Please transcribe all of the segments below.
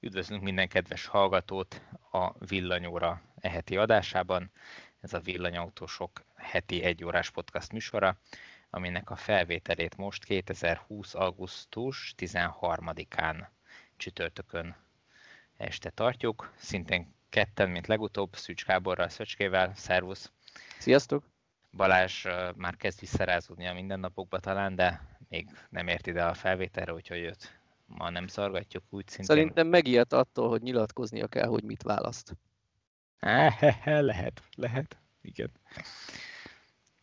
Üdvözlünk minden kedves hallgatót a Villanyóra eheti adásában. Ez a Villanyautósok heti egyórás podcast műsora, aminek a felvételét most 2020. augusztus 13-án csütörtökön este tartjuk. Szintén ketten, mint legutóbb, Szűcs Gáborral, Szöcskével. Szervusz! Sziasztok! Balázs már kezd visszarázódni a mindennapokba talán, de még nem ért ide a felvételre, úgyhogy őt ma nem szargatjuk úgy szintén. Szerintem megijedt attól, hogy nyilatkoznia kell, hogy mit választ. lehet, lehet, igen.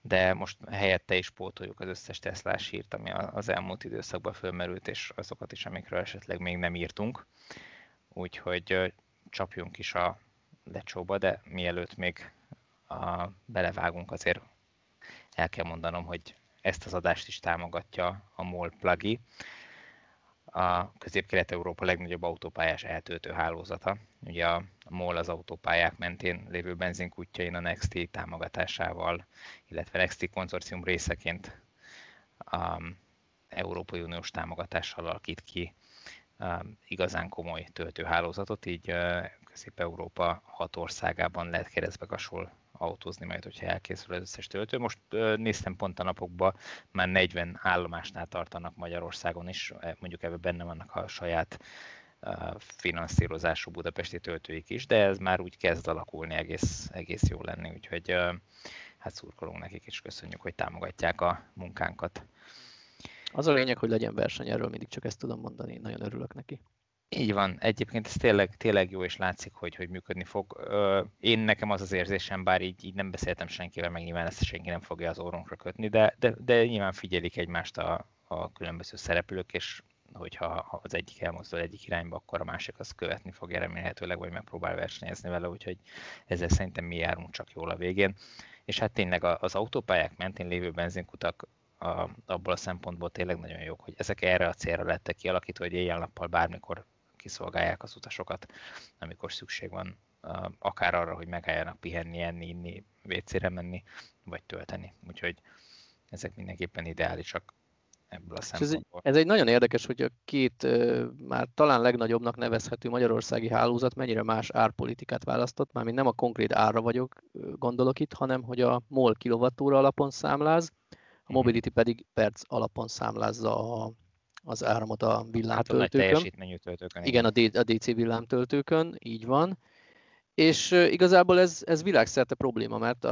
De most helyette is pótoljuk az összes Teslás hírt, ami az elmúlt időszakban fölmerült, és azokat is, amikről esetleg még nem írtunk. Úgyhogy csapjunk is a lecsóba, de mielőtt még a, belevágunk, azért el kell mondanom, hogy ezt az adást is támogatja a MOL Pluggy, a Közép-Kelet-Európa legnagyobb autópályás eltöltő hálózata. Ugye a MOL az autópályák mentén lévő benzinkútjain a Nexti támogatásával, illetve Nexti konzorcium részeként um, Európai Uniós támogatással alakít ki um, igazán komoly töltőhálózatot, így uh, Közép-Európa hat országában lehet keresztbe kasol autózni majd, hogyha elkészül az összes töltő. Most néztem pont a napokban, már 40 állomásnál tartanak Magyarországon is, mondjuk ebben benne vannak a saját finanszírozású budapesti töltőik is, de ez már úgy kezd alakulni, egész, egész jó lenni, úgyhogy hát szurkolunk nekik, és köszönjük, hogy támogatják a munkánkat. Az a lényeg, hogy legyen verseny, erről mindig csak ezt tudom mondani, nagyon örülök neki. Így van, egyébként ez tényleg, tényleg jó, és látszik, hogy, hogy működni fog. Én nekem az az érzésem, bár így, így nem beszéltem senkivel, meg nyilván ezt senki nem fogja az orrunkra kötni, de, de, de nyilván figyelik egymást a, a különböző szereplők, és hogyha ha az egyik elmozdul egyik irányba, akkor a másik az követni fogja remélhetőleg, vagy megpróbál versenyezni vele, úgyhogy ezzel szerintem mi járunk csak jól a végén. És hát tényleg az autópályák mentén lévő benzinkutak a, abból a szempontból tényleg nagyon jók, hogy ezek erre a célra lettek kialakítva, hogy éjjel-nappal bármikor kiszolgálják az utasokat, amikor szükség van akár arra, hogy megálljanak pihenni, enni, inni, vécére menni, vagy tölteni. Úgyhogy ezek mindenképpen ideálisak ebből a szempontból. Ez, ez egy nagyon érdekes, hogy a két már talán legnagyobbnak nevezhető magyarországi hálózat mennyire más árpolitikát választott, mármint nem a konkrét árra vagyok, gondolok itt, hanem hogy a MOL kilovattóra alapon számláz, a mhm. Mobility pedig perc alapon számlázza a az áramot a villámtöltőkön. Hát a töltőkön. Igen, a, D, a DC villámtöltőkön, így van. És igazából ez, ez világszerte probléma, mert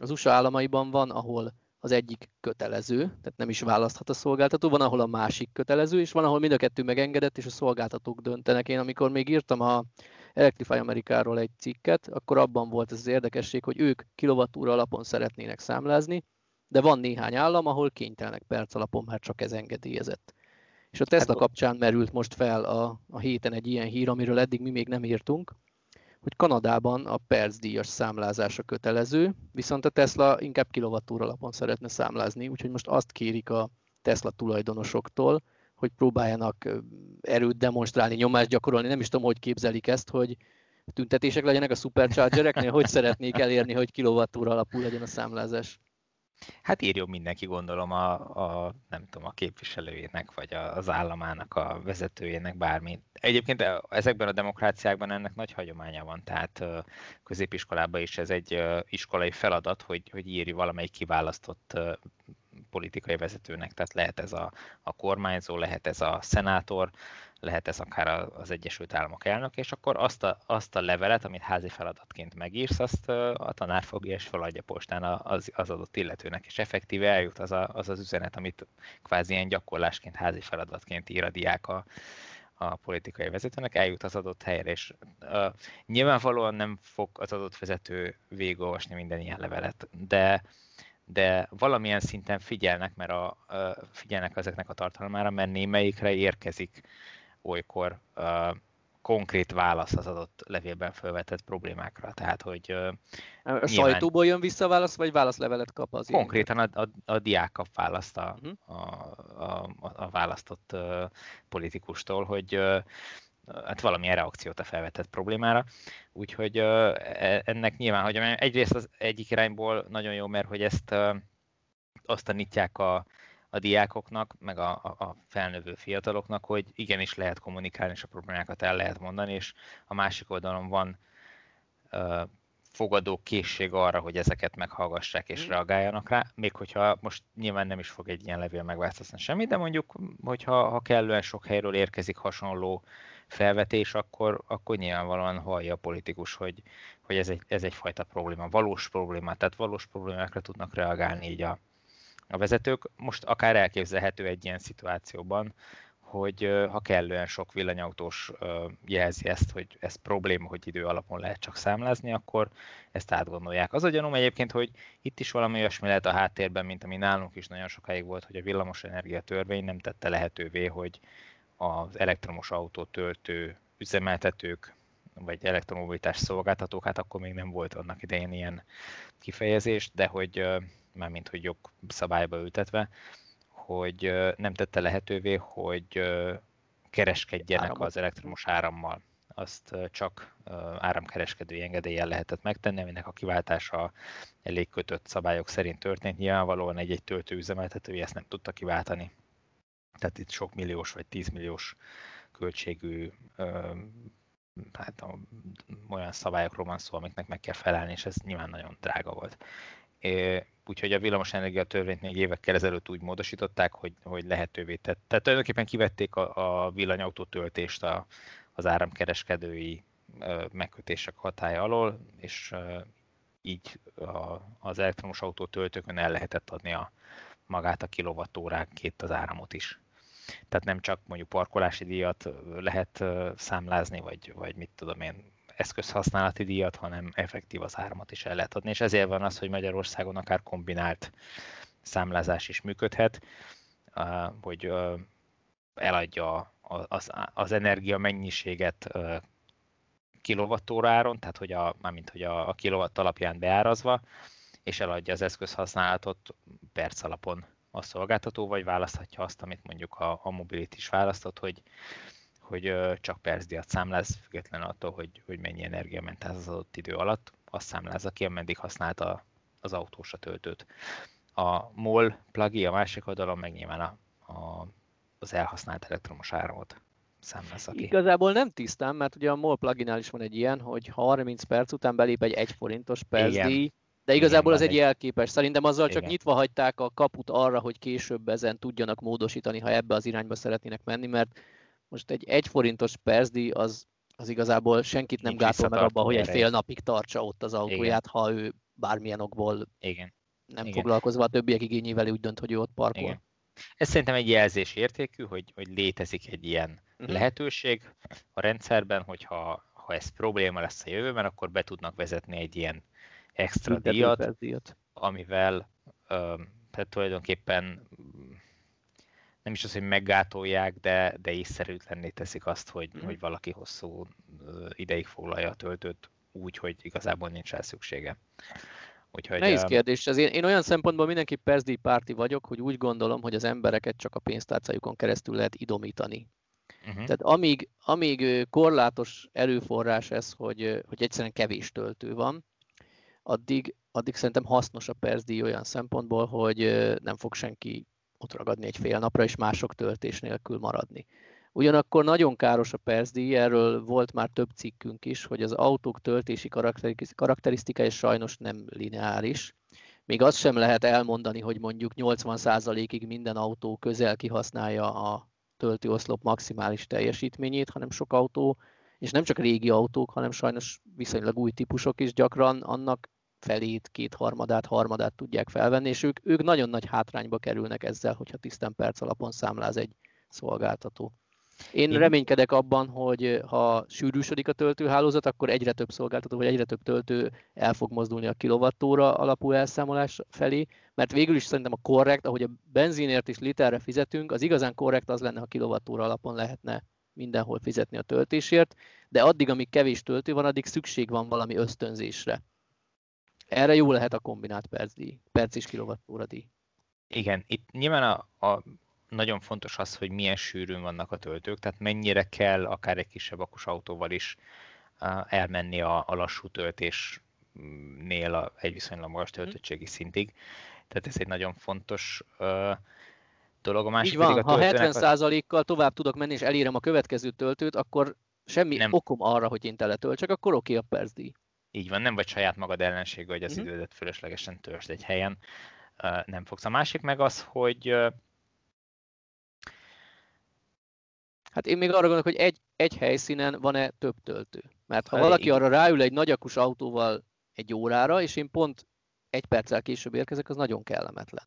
az USA államaiban van, ahol az egyik kötelező, tehát nem is választhat a szolgáltató, van, ahol a másik kötelező, és van, ahol mind a kettő megengedett, és a szolgáltatók döntenek. Én amikor még írtam a Electrify Amerikáról egy cikket, akkor abban volt ez az érdekesség, hogy ők kilovattúra alapon szeretnének számlázni, de van néhány állam, ahol kénytelenek perc alapon, mert csak ez engedélyezett. És a Tesla hát, kapcsán merült most fel a, a héten egy ilyen hír, amiről eddig mi még nem írtunk, hogy Kanadában a percdíjas számlázása kötelező, viszont a Tesla inkább kilovattúra alapon szeretne számlázni, úgyhogy most azt kérik a Tesla tulajdonosoktól, hogy próbáljanak erőt demonstrálni, nyomást gyakorolni. Nem is tudom, hogy képzelik ezt, hogy tüntetések legyenek a superchargereknél, hogy szeretnék elérni, hogy kilovattúra alapú legyen a számlázás. Hát írjon mindenki, gondolom, a, a, nem tudom, a képviselőjének, vagy az államának a vezetőjének, bármi. Egyébként ezekben a demokráciákban ennek nagy hagyománya van, tehát középiskolában is ez egy iskolai feladat, hogy, hogy írj valamelyik kiválasztott politikai vezetőnek, tehát lehet ez a, a kormányzó, lehet ez a szenátor, lehet ez akár az Egyesült Államok elnök, és akkor azt a, azt a levelet, amit házi feladatként megírsz, azt a tanár fogja és feladja postán az, az adott illetőnek, és effektíve eljut az, a, az az üzenet, amit kvázi ilyen gyakorlásként, házi feladatként ír a diák a, a politikai vezetőnek, eljut az adott helyre, és uh, nyilvánvalóan nem fog az adott vezető végigolvasni minden ilyen levelet, de de valamilyen szinten figyelnek, mert a, figyelnek ezeknek a tartalmára, mert némelyikre érkezik olykor uh, konkrét válasz az adott levélben felvetett problémákra. Tehát, hogy uh, a nyilván... sajtóból jön vissza a válasz, vagy válaszlevelet kap az Konkrétan a, a, a diák kap választ a, uh-huh. a, a, a választott uh, politikustól, hogy uh, hát valamilyen reakciót a felvetett problémára. Úgyhogy uh, ennek nyilván, hogy egyrészt az egyik irányból nagyon jó, mert hogy ezt uh, azt tanítják a, a diákoknak, meg a, a, felnövő fiataloknak, hogy igenis lehet kommunikálni, és a problémákat el lehet mondani, és a másik oldalon van uh, fogadó készség arra, hogy ezeket meghallgassák és mm. reagáljanak rá, még hogyha most nyilván nem is fog egy ilyen levél megváltoztatni semmit, de mondjuk, hogyha ha kellően sok helyről érkezik hasonló felvetés, akkor, akkor nyilvánvalóan hallja a politikus, hogy, hogy ez, egy, ez egyfajta probléma, valós probléma, tehát valós problémákra tudnak reagálni így a, a vezetők. Most akár elképzelhető egy ilyen szituációban, hogy ha kellően sok villanyautós jelzi ezt, hogy ez probléma, hogy idő alapon lehet csak számlázni, akkor ezt átgondolják. Az a gyanúm egyébként, hogy itt is valami olyasmi lehet a háttérben, mint ami nálunk is nagyon sokáig volt, hogy a villamosenergia törvény nem tette lehetővé, hogy az elektromos autó töltő üzemeltetők, vagy elektromobilitás szolgáltatók, hát akkor még nem volt annak idején ilyen kifejezés, de hogy mármint hogy jogszabályba ültetve, hogy nem tette lehetővé, hogy kereskedjenek Áramot. az elektromos árammal. Azt csak áramkereskedői engedéllyel lehetett megtenni, aminek a kiváltása elég kötött szabályok szerint történt. Nyilvánvalóan egy-egy töltőüzemeltető ezt nem tudta kiváltani. Tehát itt sok milliós vagy tízmilliós költségű hát olyan szabályokról van szó, amiknek meg kell felelni, és ez nyilván nagyon drága volt úgyhogy a villamosenergia törvényt még évekkel ezelőtt úgy módosították, hogy, hogy lehetővé tett. Tehát tulajdonképpen kivették a, a villanyautó töltést a, az áramkereskedői megkötések hatája alól, és így a, az elektromos autó töltőkön el lehetett adni a, magát a kilovattóránként az áramot is. Tehát nem csak mondjuk parkolási díjat lehet számlázni, vagy, vagy mit tudom én, eszközhasználati díjat, hanem effektív az áramot is el lehet adni, és ezért van az, hogy Magyarországon akár kombinált számlázás is működhet, hogy eladja az, az energia mennyiséget kilovattóráron, tehát hogy a, mármint hogy a, a kilowatt alapján beárazva, és eladja az eszközhasználatot perc alapon a szolgáltató, vagy választhatja azt, amit mondjuk a, a mobilit is választott, hogy hogy csak percdiat számláz, független attól, hogy, hogy mennyi energia ment az adott idő alatt, azt számlázza ki, ameddig használta az autós a töltőt. A MOL plugin a másik oldalon meg nyilván a, a, az elhasznált elektromos áramot számlázza ki. Igazából nem tisztán, mert ugye a MOL pluginnál is van egy ilyen, hogy 30 perc után belép egy 1 forintos percdíj, de igazából az egy jelképes. Szerintem azzal csak Igen. nyitva hagyták a kaput arra, hogy később ezen tudjanak módosítani, ha ebbe az irányba szeretnének menni, mert most egy egy forintos percdíj az, az igazából senkit nem gátol meg abban, hogy egy fél napig tartsa ott az autóját, Igen. ha ő bármilyen okból Igen. nem Igen. foglalkozva a többiek igényével úgy dönt, hogy ő ott parkol. Igen. Ez szerintem egy jelzés értékű, hogy, hogy létezik egy ilyen uh-huh. lehetőség a rendszerben, hogyha ha ez probléma lesz a jövőben, akkor be tudnak vezetni egy ilyen extra díjat, díjat, amivel tehát tulajdonképpen nem is az, hogy meggátolják, de, de észszerűtlenné teszik azt, hogy, mm. hogy valaki hosszú ideig foglalja a töltőt úgy, hogy igazából nincs rá szüksége. Úgyhogy, Nehéz kérdés. Az én, én olyan szempontból mindenki perzdíj párti vagyok, hogy úgy gondolom, hogy az embereket csak a pénztárcájukon keresztül lehet idomítani. Uh-huh. Tehát amíg, amíg korlátos erőforrás ez, hogy, hogy egyszerűen kevés töltő van, addig, addig szerintem hasznos a perzdíj olyan szempontból, hogy nem fog senki ott ragadni egy fél napra, és mások töltés nélkül maradni. Ugyanakkor nagyon káros a percdíj, erről volt már több cikkünk is, hogy az autók töltési karakterisztikája sajnos nem lineáris. Még azt sem lehet elmondani, hogy mondjuk 80%-ig minden autó közel kihasználja a töltőoszlop maximális teljesítményét, hanem sok autó, és nem csak régi autók, hanem sajnos viszonylag új típusok is gyakran annak felét, kétharmadát, harmadát tudják felvenni, és ők, ők nagyon nagy hátrányba kerülnek ezzel, hogyha tisztán perc alapon számláz egy szolgáltató. Én reménykedek abban, hogy ha sűrűsödik a töltőhálózat, akkor egyre több szolgáltató, vagy egyre több töltő el fog mozdulni a kilovattóra alapú elszámolás felé, mert végül is szerintem a korrekt, ahogy a benzinért is literre fizetünk, az igazán korrekt az lenne, ha kilovattóra alapon lehetne mindenhol fizetni a töltésért, de addig, amíg kevés töltő van, addig szükség van valami ösztönzésre. Erre jó lehet a kombinált percdíj, perc és kilovattóra díj. Igen, itt nyilván a, a nagyon fontos az, hogy milyen sűrűn vannak a töltők, tehát mennyire kell akár egy kisebb akus autóval is elmenni a, a lassú töltésnél a, egy viszonylag magas töltöttségi szintig. Tehát ez egy nagyon fontos dolog. A másik Így van, ha töltőnek 70%-kal tovább tudok menni, és elérem a következő töltőt, akkor semmi nem. okom arra, hogy én teletöltsek, akkor oké a percdíj. Így van, nem vagy saját magad ellenség, hogy az uh-huh. idődet fölöslegesen törzsd egy helyen. Uh, nem fogsz. A másik meg az, hogy uh, Hát én még arra gondolok, hogy egy, egy helyszínen van-e több töltő. Mert ha valaki arra ráül egy nagyakus autóval egy órára, és én pont egy perccel később érkezek, az nagyon kellemetlen.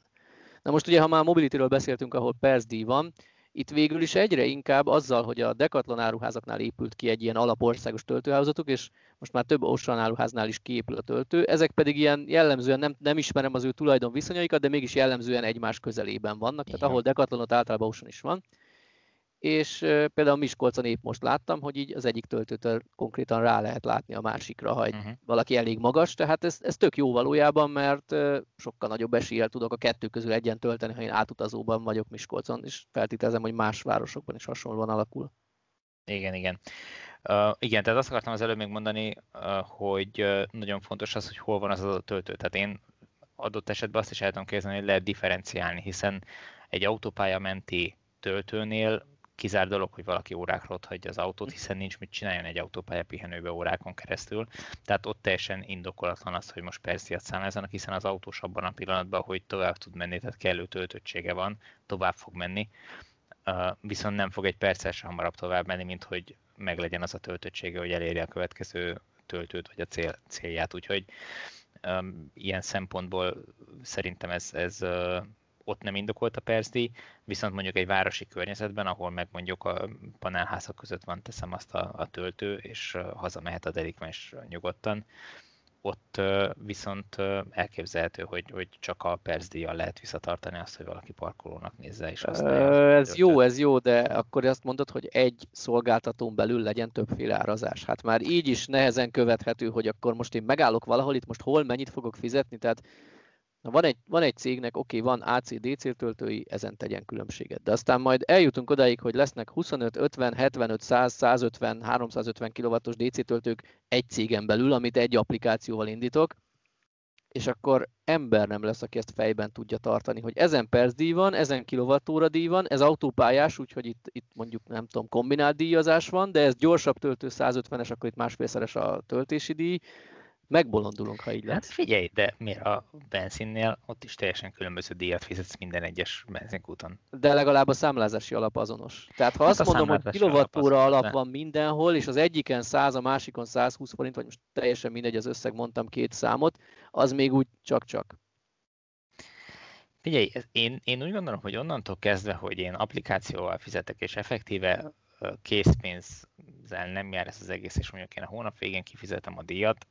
Na most ugye, ha már mobility beszéltünk, ahol percdíj van, itt végül is egyre inkább azzal, hogy a Decathlon áruházaknál épült ki egy ilyen alapországos töltőhálózatuk, és most már több Ocean áruháznál is kiépül a töltő, ezek pedig ilyen jellemzően, nem, nem ismerem az ő tulajdon viszonyaikat, de mégis jellemzően egymás közelében vannak, tehát ahol Decathlonot általában Ocean is van és például Miskolcon épp most láttam, hogy így az egyik töltőtől konkrétan rá lehet látni a másikra, ha uh-huh. valaki elég magas, tehát ez, ez tök jó valójában, mert sokkal nagyobb eséllyel tudok a kettő közül egyen tölteni, ha én átutazóban vagyok Miskolcon, és feltételezem, hogy más városokban is hasonlóan alakul. Igen, igen. Uh, igen, tehát azt akartam az előbb még mondani, uh, hogy uh, nagyon fontos az, hogy hol van az adott töltő. Tehát én adott esetben azt is el tudom képzelni, hogy lehet differenciálni, hiszen egy autópálya menti töltőnél kizár dolog, hogy valaki órákra ott hagyja az autót, hiszen nincs mit csináljon egy autópálya pihenőbe órákon keresztül. Tehát ott teljesen indokolatlan az, hogy most perciat számlázzanak, hiszen az autós abban a pillanatban, hogy tovább tud menni, tehát kellő töltöttsége van, tovább fog menni. viszont nem fog egy perces hamarabb tovább menni, mint hogy meglegyen az a töltöttsége, hogy elérje a következő töltőt vagy a cél, célját. Úgyhogy um, ilyen szempontból szerintem ez, ez uh, ott nem indokolt a percdíj, viszont mondjuk egy városi környezetben, ahol meg mondjuk a panelházak között van, teszem azt a, a töltő, és hazamehet a delikvens nyugodtan, ott viszont elképzelhető, hogy, hogy csak a percdíjjal lehet visszatartani azt, hogy valaki parkolónak nézze és használja. Ez jó, ez jó, de akkor azt mondod, hogy egy szolgáltatón belül legyen többféle árazás. Hát már így is nehezen követhető, hogy akkor most én megállok valahol, itt most hol mennyit fogok fizetni, tehát Na van egy, van egy cégnek, oké, van AC-DC töltői, ezen tegyen különbséget. De aztán majd eljutunk odáig, hogy lesznek 25, 50, 75, 100, 150, 350 kW-os DC töltők egy cégen belül, amit egy applikációval indítok, és akkor ember nem lesz, aki ezt fejben tudja tartani, hogy ezen percdíj van, ezen kilovattóra díj van, ez autópályás, úgyhogy itt, itt mondjuk nem tudom, kombinált díjazás van, de ez gyorsabb töltő 150-es, akkor itt másfélszeres a töltési díj, megbolondulunk, ha így lesz. Hát figyelj, de miért a benzinnél ott is teljesen különböző díjat fizetsz minden egyes benzinkúton. De legalább a számlázási alap azonos. Tehát ha hát azt mondom, hogy kilovattóra alap, alap van mindenhol, és az egyiken 100, a másikon 120 forint, vagy most teljesen mindegy az összeg, mondtam két számot, az még úgy csak-csak. Figyelj, én, én úgy gondolom, hogy onnantól kezdve, hogy én applikációval fizetek, és effektíve készpénzzel nem jár ez az egész, és mondjuk én a hónap végén kifizetem a díjat,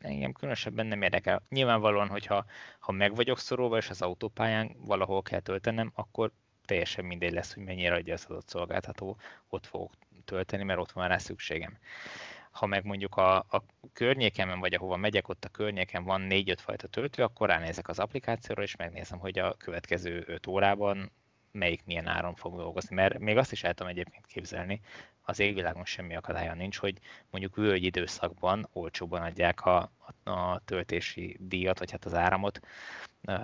engem különösebben nem érdekel. Nyilvánvalóan, hogyha ha meg vagyok szorulva, és az autópályán valahol kell töltenem, akkor teljesen mindegy lesz, hogy mennyire adja az adott szolgáltató, ott fogok tölteni, mert ott van rá szükségem. Ha meg mondjuk a, a környékemen, vagy ahova megyek, ott a környéken van 4-5 fajta töltő, akkor ránézek az applikációra, és megnézem, hogy a következő 5 órában melyik milyen áron fog dolgozni. Mert még azt is el tudom egyébként képzelni, az égvilágon semmi akadálya nincs, hogy mondjuk völgy időszakban olcsóban adják a, a, töltési díjat, vagy hát az áramot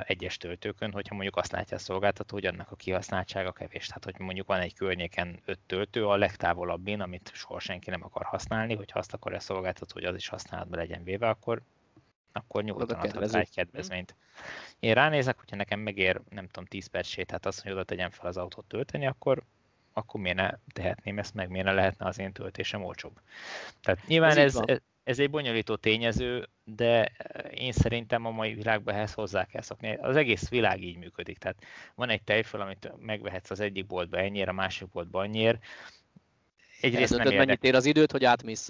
egyes töltőkön, hogyha mondjuk azt látja a szolgáltató, hogy annak a kihasználtsága kevés. Tehát, hogy mondjuk van egy környéken öt töltő, a legtávolabbin, amit soha senki nem akar használni, hogyha azt akarja a szolgáltató, hogy az is használatba legyen véve, akkor akkor nyugodtan adhat egy kedvezményt. Én ránézek, hogyha nekem megér, nem tudom, 10 perc sétát azt, hogy oda tegyem fel az autót tölteni, akkor akkor miért ne tehetném ezt meg, miért ne lehetne az én töltésem olcsóbb. Tehát nyilván ez, ez, ez egy bonyolító tényező, de én szerintem a mai világban ehhez hozzá kell szokni. Az egész világ így működik. Tehát van egy tejföl, amit megvehetsz az egyik boltba ennyire, a másik boltba annyira. Egyrészt nem mennyit ér az időt, hogy átmész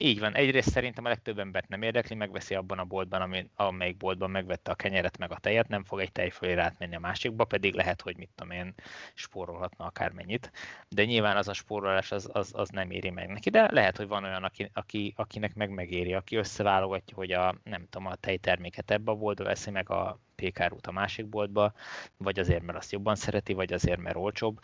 így van. Egyrészt szerintem a legtöbb embert nem érdekli, megveszi abban a boltban, ami, amelyik boltban megvette a kenyeret meg a tejet, nem fog egy tejfölére átmenni a másikba, pedig lehet, hogy mit tudom én, spórolhatna akármennyit. De nyilván az a spórolás az, az, az nem éri meg neki, de lehet, hogy van olyan, aki, aki, akinek meg megéri, aki összeválogatja, hogy a, nem tudom, a tejterméket ebbe a boltba veszi meg a PK-rút a másik boltba, vagy azért, mert azt jobban szereti, vagy azért, mert olcsóbb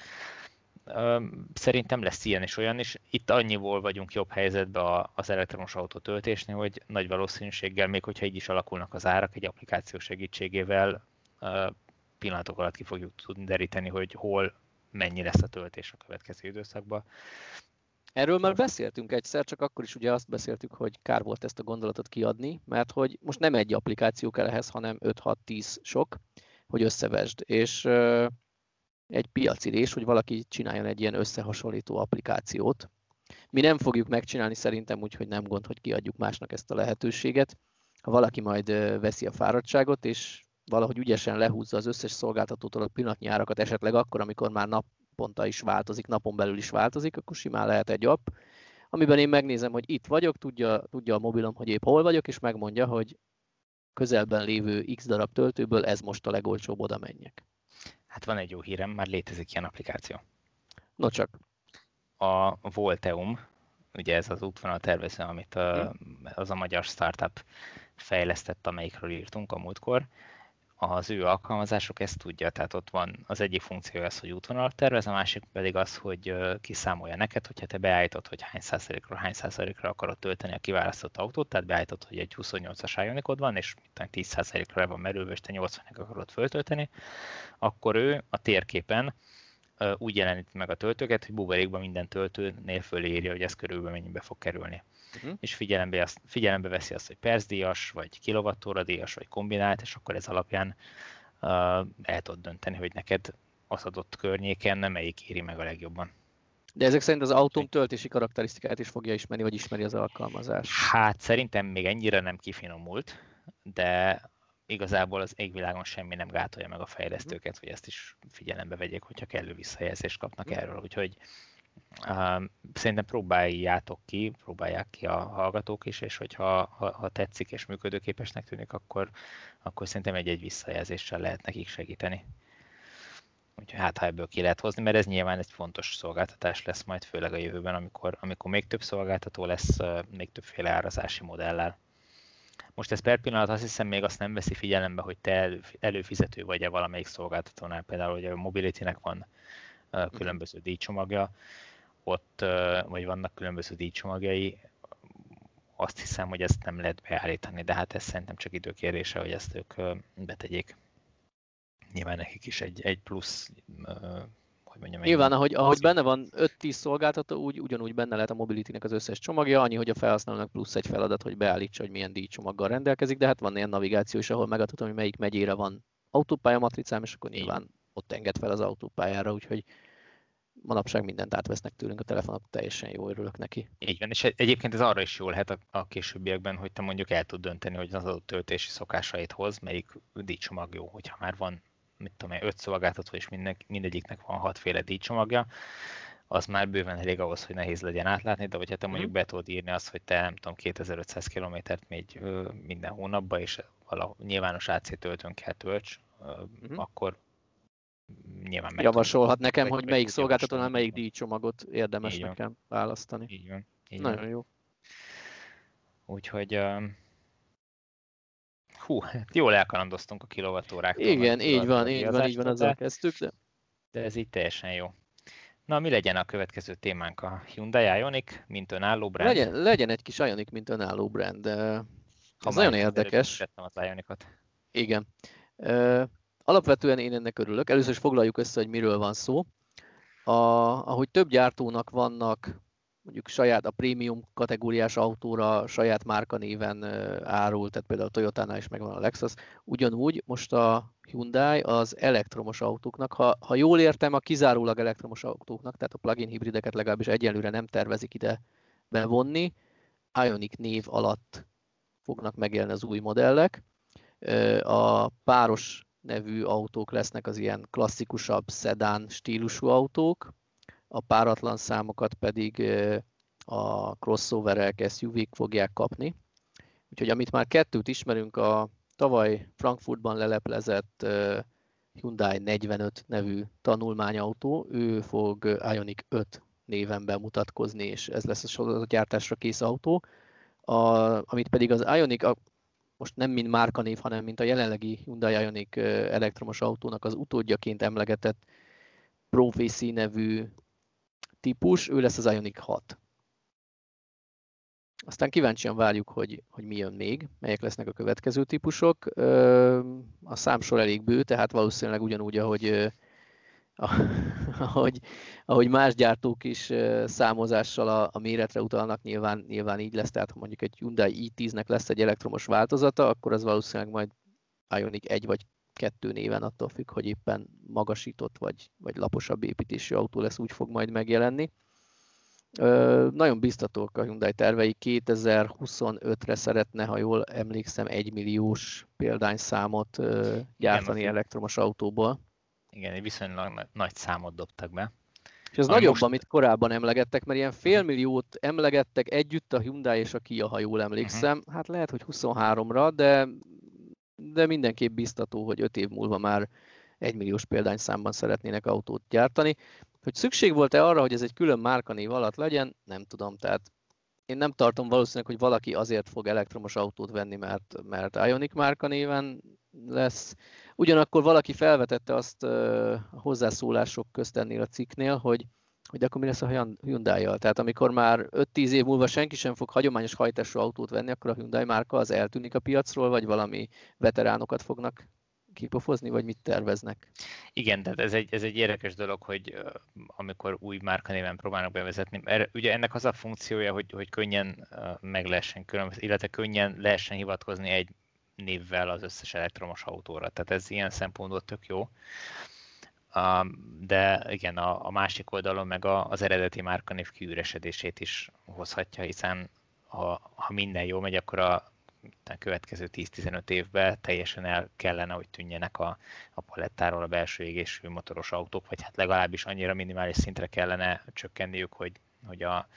Szerintem lesz ilyen és olyan is. Itt annyiból vagyunk jobb helyzetben az elektromos autó töltésnél, hogy nagy valószínűséggel, még hogyha így is alakulnak az árak, egy applikáció segítségével pillanatok alatt ki fogjuk tudni deríteni, hogy hol mennyi lesz a töltés a következő időszakban. Erről már beszéltünk egyszer, csak akkor is ugye azt beszéltük, hogy kár volt ezt a gondolatot kiadni, mert hogy most nem egy applikáció kell ehhez, hanem 5-6-10 sok, hogy összevesd. És egy piacirés, hogy valaki csináljon egy ilyen összehasonlító applikációt. Mi nem fogjuk megcsinálni szerintem úgy, hogy nem gond, hogy kiadjuk másnak ezt a lehetőséget. Ha valaki majd veszi a fáradtságot, és valahogy ügyesen lehúzza az összes szolgáltatótól a pillanatnyi árakat, esetleg akkor, amikor már naponta is változik, napon belül is változik, akkor simán lehet egy app, amiben én megnézem, hogy itt vagyok, tudja, tudja a mobilom, hogy épp hol vagyok, és megmondja, hogy közelben lévő x darab töltőből ez most a legolcsóbb, oda menjek. Hát van egy jó hírem, már létezik ilyen applikáció. No csak. A Volteum, ugye ez az útvonal tervező, amit a, az a magyar startup fejlesztett, amelyikről írtunk a múltkor, az ő alkalmazások ezt tudja, tehát ott van az egyik funkció az, hogy útvonalat tervez, a másik pedig az, hogy kiszámolja neked, hogyha te beállítod, hogy hány százalékra, hány százalékra akarod tölteni a kiválasztott autót, tehát beállítod, hogy egy 28-as Ionicod van, és 10 százalékra van merülve, és te 80 akarod föltölteni, akkor ő a térképen úgy jelenít meg a töltőket, hogy buborékban minden töltőnél fölírja, hogy ez körülbelül mennyibe fog kerülni. Uh-huh. És figyelembe, azt, figyelembe veszi azt, hogy percdíjas, vagy kilovattóra díjas, vagy kombinált, és akkor ez alapján uh, el tudod dönteni, hogy neked az adott környéken nem melyik éri meg a legjobban. De ezek szerint az autóm töltési karakterisztikáját is fogja ismerni, vagy ismeri az alkalmazás? Hát szerintem még ennyire nem kifinomult, de igazából az égvilágon semmi nem gátolja meg a fejlesztőket, hogy ezt is figyelembe vegyék, hogyha kellő visszajelzést kapnak mm. erről. Úgyhogy szerintem próbáljátok ki, próbálják ki a hallgatók is, és hogyha ha, ha tetszik és működőképesnek tűnik, akkor, akkor szerintem egy-egy visszajelzéssel lehet nekik segíteni. Úgyhogy hát ha ebből ki lehet hozni, mert ez nyilván egy fontos szolgáltatás lesz majd, főleg a jövőben, amikor, amikor még több szolgáltató lesz, még többféle árazási modellel. Most ez per pillanat azt hiszem még azt nem veszi figyelembe, hogy te előfizető vagy-e valamelyik szolgáltatónál. Például hogy a Mobility-nek van különböző díjcsomagja, ott, vagy vannak különböző díjcsomagjai, azt hiszem, hogy ezt nem lehet beállítani, de hát ez szerintem csak időkérdése, hogy ezt ők betegyék. Nyilván nekik is egy, egy plusz hogy mondjam. Nyilván, ahogy, ahogy benne van 5-10 szolgáltató, úgy, ugyanúgy benne lehet a Mobility-nek az összes csomagja, annyi, hogy a felhasználónak plusz egy feladat, hogy beállítsa, hogy milyen díjcsomaggal rendelkezik, de hát van ilyen navigáció is, ahol megadhatom, hogy melyik megyére van autópálya matricám, és akkor nyilván ott enged fel az autópályára, úgyhogy manapság mindent átvesznek tőlünk a telefonok, teljesen jó örülök neki. Így van, és egyébként ez arra is jó lehet a, a későbbiekben, hogy te mondjuk el tud dönteni, hogy az adott töltési szokásait hoz, melyik díjcsomag jó, hogyha már van mit tudom én, öt szolgáltató, és minden, mindegyiknek van hatféle díjcsomagja, az már bőven elég ahhoz, hogy nehéz legyen átlátni, de hogyha te mondjuk mhm. be tudod írni azt, hogy te nem tudom, 2500 kilométert még minden hónapban, és valahol nyilvános AC töltőn kell tölts, uh-huh. akkor nyilván meg Javasolhat nekem, hogy melyik szolgáltatónál melyik díjcsomagot érdemes így nekem választani. Így van. Így Nagyon van. jó. Úgyhogy Hú, jól elkalandoztunk a kilovattóráktól. Igen, így van, így van, így van, azzal kezdtük, de... De ez így teljesen jó. Na, mi legyen a következő témánk? A Hyundai Ioniq, mint önálló brand? Legyen, legyen egy kis Ioniq, mint önálló brand. Ez nagyon érdekes. az Ioniqot. Igen. Alapvetően én ennek örülök. Először is foglaljuk össze, hogy miről van szó. A, ahogy több gyártónak vannak mondjuk saját a prémium kategóriás autóra saját márkanéven árul, tehát például a Toyota-nál is megvan a Lexus. Ugyanúgy most a Hyundai az elektromos autóknak, ha, ha jól értem, a kizárólag elektromos autóknak, tehát a plug-in hibrideket legalábbis egyelőre nem tervezik ide bevonni, Ionic név alatt fognak megélni az új modellek. A páros nevű autók lesznek az ilyen klasszikusabb szedán stílusú autók, a páratlan számokat pedig a crossoverek, SUV-k fogják kapni. Úgyhogy amit már kettőt ismerünk, a tavaly Frankfurtban leleplezett Hyundai 45 nevű tanulmányautó, ő fog Ioniq 5 néven bemutatkozni, és ez lesz a gyártásra kész autó. A, amit pedig az Ioniq, most nem mint márkanév, hanem mint a jelenlegi Hyundai Ioniq elektromos autónak az utódjaként emlegetett Prophecy nevű típus, ő lesz az Ioniq 6. aztán kíváncsian várjuk, hogy, hogy mi jön még, melyek lesznek a következő típusok. A számsor elég bő, tehát valószínűleg ugyanúgy, ahogy, ahogy, ahogy más gyártók is számozással a, a méretre utalnak, nyilván, nyilván így lesz, tehát ha mondjuk egy Hyundai i10-nek lesz egy elektromos változata, akkor az valószínűleg majd Ioniq 1 vagy kettő néven attól függ, hogy éppen magasított vagy, vagy laposabb építésű autó lesz, úgy fog majd megjelenni. Ö, nagyon biztatók a Hyundai tervei. 2025-re szeretne, ha jól emlékszem, 1 milliós példányszámot ö, gyártani Igen, elektromos autóból. Igen, egy viszonylag nagy számot dobtak be. És ez nagyobb, most... amit korábban emlegettek, mert ilyen félmilliót emlegettek együtt a Hyundai és a Kia, ha jól emlékszem. Uh-huh. Hát lehet, hogy 23-ra, de, de mindenképp biztató, hogy 5 év múlva már egymilliós példányszámban szeretnének autót gyártani. Hogy szükség volt-e arra, hogy ez egy külön márkanév alatt legyen, nem tudom. Tehát én nem tartom valószínűleg, hogy valaki azért fog elektromos autót venni, mert, mert Ionic márkanéven lesz. Ugyanakkor valaki felvetette azt a hozzászólások közt ennél a cikknél, hogy, hogy akkor mi lesz a Hyundai-jal. Tehát amikor már 5-10 év múlva senki sem fog hagyományos hajtású autót venni, akkor a Hyundai márka az eltűnik a piacról, vagy valami veteránokat fognak kipofozni, vagy mit terveznek? Igen, tehát ez egy, ez egy érdekes dolog, hogy amikor új márkanéven próbálnak bevezetni, erre, ugye ennek az a funkciója, hogy, hogy könnyen meg lehessen különböző, illetve könnyen lehessen hivatkozni egy névvel az összes elektromos autóra. Tehát ez ilyen szempontból tök jó. De igen, a, másik oldalon meg a, az eredeti márkanév kiüresedését is hozhatja, hiszen ha, minden jó megy, akkor a a következő 10-15 évben teljesen el kellene, hogy tűnjenek a, a palettáról a belső égésű motoros autók, vagy hát legalábbis annyira minimális szintre kellene csökkenniük, hogy, hogy a,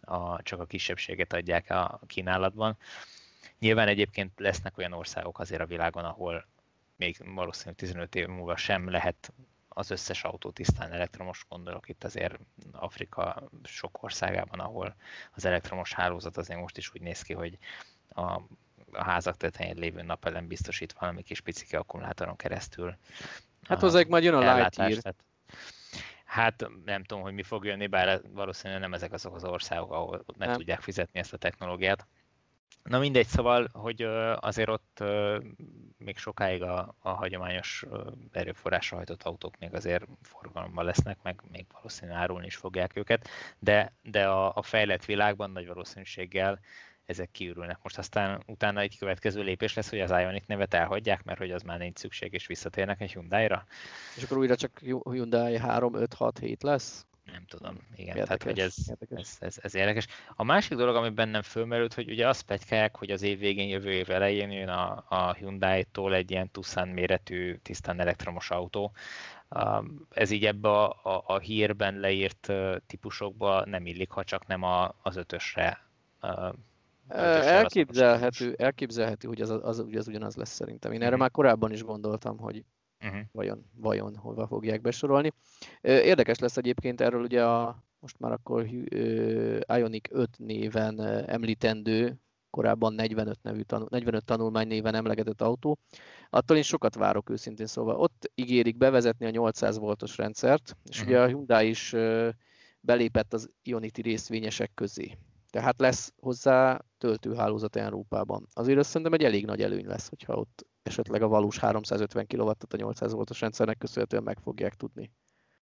a, csak a kisebbséget adják a kínálatban. Nyilván egyébként lesznek olyan országok azért a világon, ahol még valószínűleg 15 év múlva sem lehet az összes autó tisztán elektromos, gondolok itt azért Afrika sok országában, ahol az elektromos hálózat azért most is úgy néz ki, hogy a, a házak tetején lévő napelem biztosít valami kis picike akkumulátoron keresztül. Hát hozzájuk majd jön a Lightyear. Hát nem tudom, hogy mi fog jönni, bár valószínűleg nem ezek azok az országok, ahol meg nem. tudják fizetni ezt a technológiát. Na mindegy, szóval, hogy azért ott még sokáig a, a hagyományos erőforrásra hajtott autók még azért forgalomban lesznek, meg még valószínűleg árulni is fogják őket, de, de a, a fejlett világban nagy valószínűséggel ezek kiürülnek. Most aztán utána egy következő lépés lesz, hogy az Ionic nevet elhagyják, mert hogy az már nincs szükség, és visszatérnek egy Hyundai-ra. És akkor újra csak Hyundai 3, 5, 6, 7 lesz? Nem tudom, igen, érdekes, tehát hogy ez, ez, ez, ez, érdekes. A másik dolog, ami bennem fölmerült, hogy ugye azt pegykálják, hogy az év végén, jövő év elején jön a, a Hyundai-tól egy ilyen Tucson méretű, tisztán elektromos autó. Ez így ebbe a, a, a hírben leírt típusokba nem illik, ha csak nem a, az ötösre Elképzelhető, elképzelhető, hogy az, az, az, az ugyanaz lesz szerintem. Én erre uh-huh. már korábban is gondoltam, hogy uh-huh. vajon, vajon hova fogják besorolni. Érdekes lesz egyébként erről ugye a most már akkor Ionic 5 néven említendő, korábban 45, nevű tanul, 45 tanulmány néven emlegetett autó. Attól én sokat várok őszintén szóval. Ott ígérik bevezetni a 800 voltos rendszert, és uh-huh. ugye a Hyundai is belépett az Ionity részvényesek közé. Tehát lesz hozzá töltőhálózat Európában. Azért azt szerintem egy elég nagy előny lesz, hogyha ott esetleg a valós 350 kw a 800 voltos rendszernek köszönhetően meg fogják tudni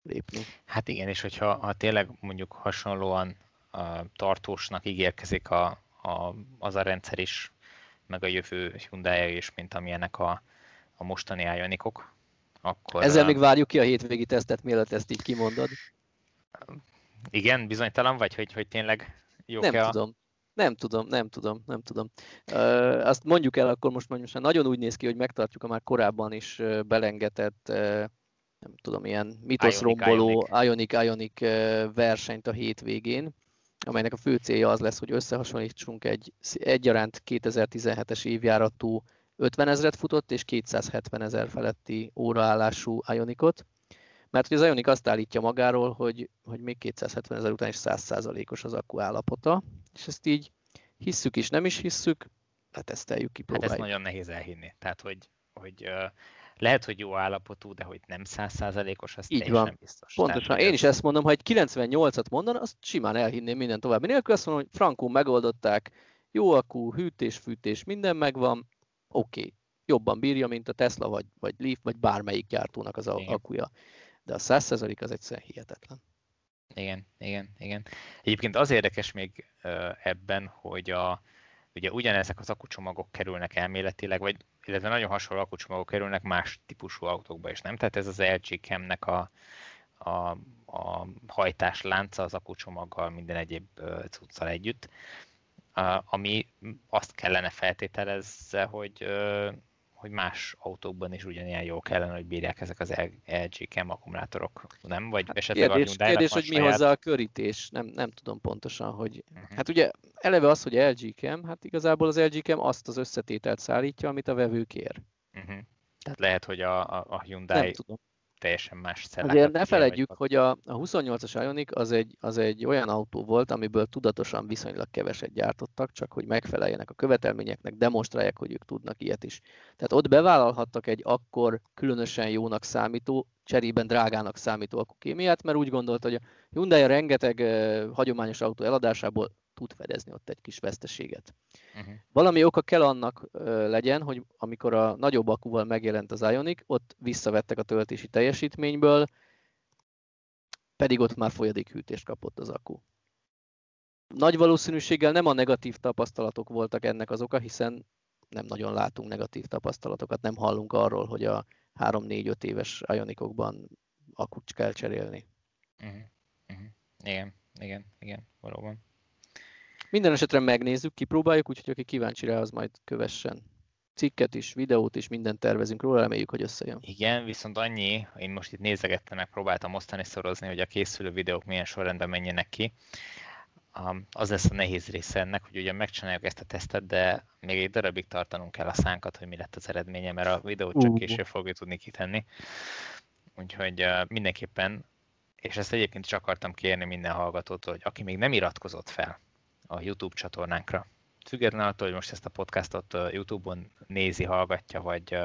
lépni. Hát igen, és hogyha ha tényleg mondjuk hasonlóan uh, tartósnak ígérkezik a, a, az a rendszer is, meg a jövő hyundai is, mint amilyenek a, a mostani Ionikok, akkor... Ezzel még várjuk ki a hétvégi tesztet, mielőtt ezt így kimondod. Igen, bizonytalan vagy, hogy, hogy tényleg jók Nem a... tudom. Nem tudom, nem tudom, nem tudom. Azt mondjuk el akkor most, most nagyon úgy néz ki, hogy megtartjuk a már korábban is belengetett, nem tudom, ilyen mitoszromboló Ionic, Ionic versenyt a hétvégén, amelynek a fő célja az lesz, hogy összehasonlítsunk egy egyaránt 2017-es évjáratú 50 ezeret futott és 270 ezer feletti óraállású Ionicot mert hogy az Ionic azt állítja magáról, hogy, hogy még 270 ezer után is 100%-os az akku állapota, és ezt így hisszük is, nem is hisszük, leteszteljük, kipróbáljuk. Hát ezt nagyon nehéz elhinni. Tehát, hogy, hogy lehet, hogy jó állapotú, de hogy nem százszázalékos, az Így van. nem biztos. Pontosan. Én is ezt mondom, ha egy 98-at mondaná, azt simán elhinném minden további nélkül. Azt mondom, hogy frankó megoldották, jó akú, hűtés, fűtés, minden megvan, oké. Okay. Jobban bírja, mint a Tesla, vagy, vagy Leaf, vagy bármelyik gyártónak az Igen. akuja. De a 100% az egyszerűen hihetetlen. Igen, igen, igen. Egyébként az érdekes még ebben, hogy a, ugye ugyanezek az akucsomagok kerülnek elméletileg, vagy illetve nagyon hasonló akucsomagok kerülnek más típusú autókba is, nem? Tehát ez az LG Chem-nek a, a, a hajtás lánca az akucsomaggal, minden egyéb cuccal együtt, ami azt kellene feltételezze, hogy hogy más autókban is ugyanilyen jól kellene, hogy bírják ezek az LG Chem akkumulátorok, nem? Vagy hát esetleg kérdés, a kérdés hogy saját... mi hozzá a körítés, nem, nem tudom pontosan, hogy... Uh-huh. Hát ugye eleve az, hogy LG Chem, hát igazából az LG Chem azt az összetételt szállítja, amit a vevő kér. Uh-huh. Tehát lehet, hogy a, a, a Hyundai teljesen más szellákat. Azért ne feledjük, hogy a, a 28-as Ioniq az egy, az egy olyan autó volt, amiből tudatosan viszonylag keveset gyártottak, csak hogy megfeleljenek a követelményeknek, demonstrálják, hogy ők tudnak ilyet is. Tehát ott bevállalhattak egy akkor különösen jónak számító, cserében drágának számító akukémiát, mert úgy gondolt, hogy a Hyundai a rengeteg hagyományos autó eladásából tud fedezni ott egy kis veszteséget. Uh-huh. Valami oka kell annak ö, legyen, hogy amikor a nagyobb akuval megjelent az Ionic, ott visszavettek a töltési teljesítményből, pedig ott már folyadékhűtést kapott az akku. Nagy valószínűséggel nem a negatív tapasztalatok voltak ennek az oka, hiszen nem nagyon látunk negatív tapasztalatokat, nem hallunk arról, hogy a 3-4-5 éves Ionicokban akut kell cserélni. Uh-huh. Uh-huh. Igen, igen, igen, valóban. Minden esetre megnézzük, kipróbáljuk, úgyhogy aki kíváncsi rá, az majd kövessen. Cikket is, videót is, mindent tervezünk róla, reméljük, hogy összejön. Igen, viszont annyi, én most itt nézegettem, meg próbáltam osztani, szorozni, hogy a készülő videók milyen sorrendben menjenek ki. Az lesz a nehéz része ennek, hogy ugye megcsináljuk ezt a tesztet, de még egy darabig tartanunk kell a szánkat, hogy mi lett az eredménye, mert a videót csak később fogjuk tudni kitenni. Úgyhogy mindenképpen, és ezt egyébként is akartam kérni minden hallgatótól, hogy aki még nem iratkozott fel, a YouTube csatornánkra. Függetlenül attól, hogy most ezt a podcastot YouTube-on nézi, hallgatja, vagy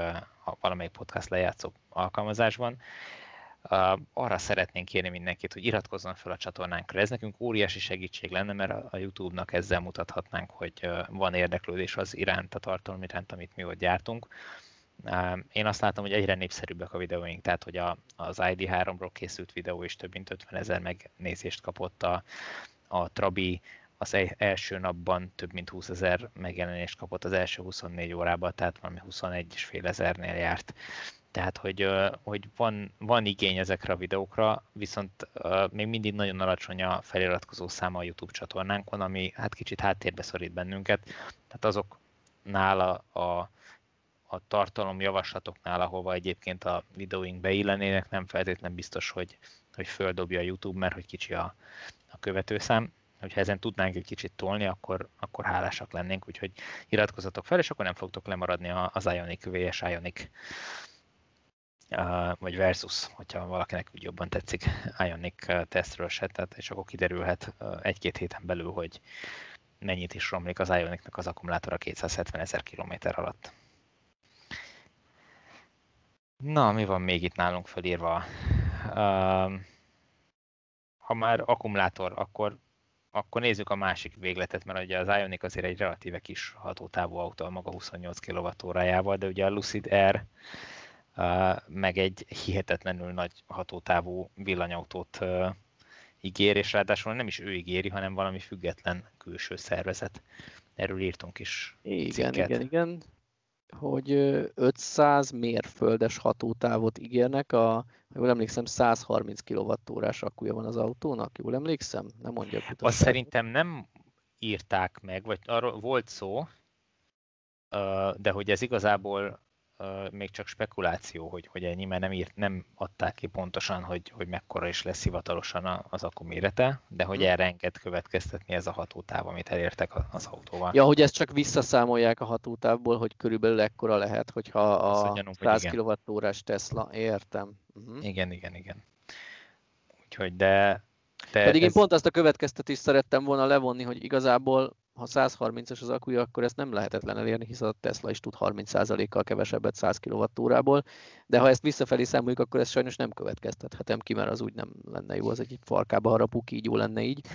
valamelyik podcast lejátszó alkalmazásban, arra szeretnénk kérni mindenkit, hogy iratkozzon fel a csatornánkra. Ez nekünk óriási segítség lenne, mert a YouTube-nak ezzel mutathatnánk, hogy van érdeklődés az iránt, a tartalom iránt, amit mi ott gyártunk. Én azt látom, hogy egyre népszerűbbek a videóink, tehát hogy a, az ID3-ról készült videó is több mint 50 ezer megnézést kapott, a, a Trabi az első napban több mint 20 ezer megjelenést kapott az első 24 órában, tehát valami 21 és fél ezernél járt. Tehát, hogy, hogy van, van igény ezekre a videókra, viszont még mindig nagyon alacsony a feliratkozó száma a YouTube csatornánkon, ami hát kicsit háttérbe szorít bennünket. Tehát azoknál a, a, a tartalom javaslatoknál, ahova egyébként a videóink beillenének, nem feltétlenül biztos, hogy, hogy földobja a YouTube, mert hogy kicsi a, a követőszám hogyha ezen tudnánk egy kicsit tolni, akkor, akkor hálásak lennénk, úgyhogy iratkozatok fel, és akkor nem fogtok lemaradni az Ionic VS Ionic vagy versus, hogyha valakinek úgy jobban tetszik Ionic tesztről se, tehát, és akkor kiderülhet egy-két héten belül, hogy mennyit is romlik az Ionicnak az akkumulátora 270 ezer kilométer alatt. Na, mi van még itt nálunk felírva? Ha már akkumulátor, akkor akkor nézzük a másik végletet, mert ugye az Ionic azért egy relatíve kis hatótávú autó, maga 28 kWh-jával, de ugye a Lucid Air meg egy hihetetlenül nagy hatótávú villanyautót ígér, és ráadásul nem is ő ígéri, hanem valami független külső szervezet. Erről írtunk is Igen, cikket. igen, igen hogy 500 mérföldes hatótávot ígérnek, a, jól emlékszem, 130 kWh-órás akkuja van az autónak, jól emlékszem? Nem mondja. Azt szerintem nem írták meg, vagy arról volt szó, de hogy ez igazából még csak spekuláció, hogy, hogy ennyi, mert nem, írt, nem adták ki pontosan, hogy, hogy mekkora is lesz hivatalosan az akku mérete, de hogy hmm. erre enged következtetni ez a hatótáv, amit elértek az autóval. Ja, hogy ezt csak visszaszámolják a hatótávból, hogy körülbelül ekkora lehet, hogyha a gyanunk, 100 kWh Tesla, értem. Uh-huh. Igen, igen, igen. Úgyhogy de... de Pedig ez... én pont azt a következtetést szerettem volna levonni, hogy igazából ha 130-as az akkuja, akkor ezt nem lehetetlen elérni, hiszen a Tesla is tud 30%-kal kevesebbet 100 kWh-ból, de ha ezt visszafelé számoljuk, akkor ez sajnos nem következtethetem ki, mert az úgy nem lenne jó, az egy farkába harapó kígyó lenne így.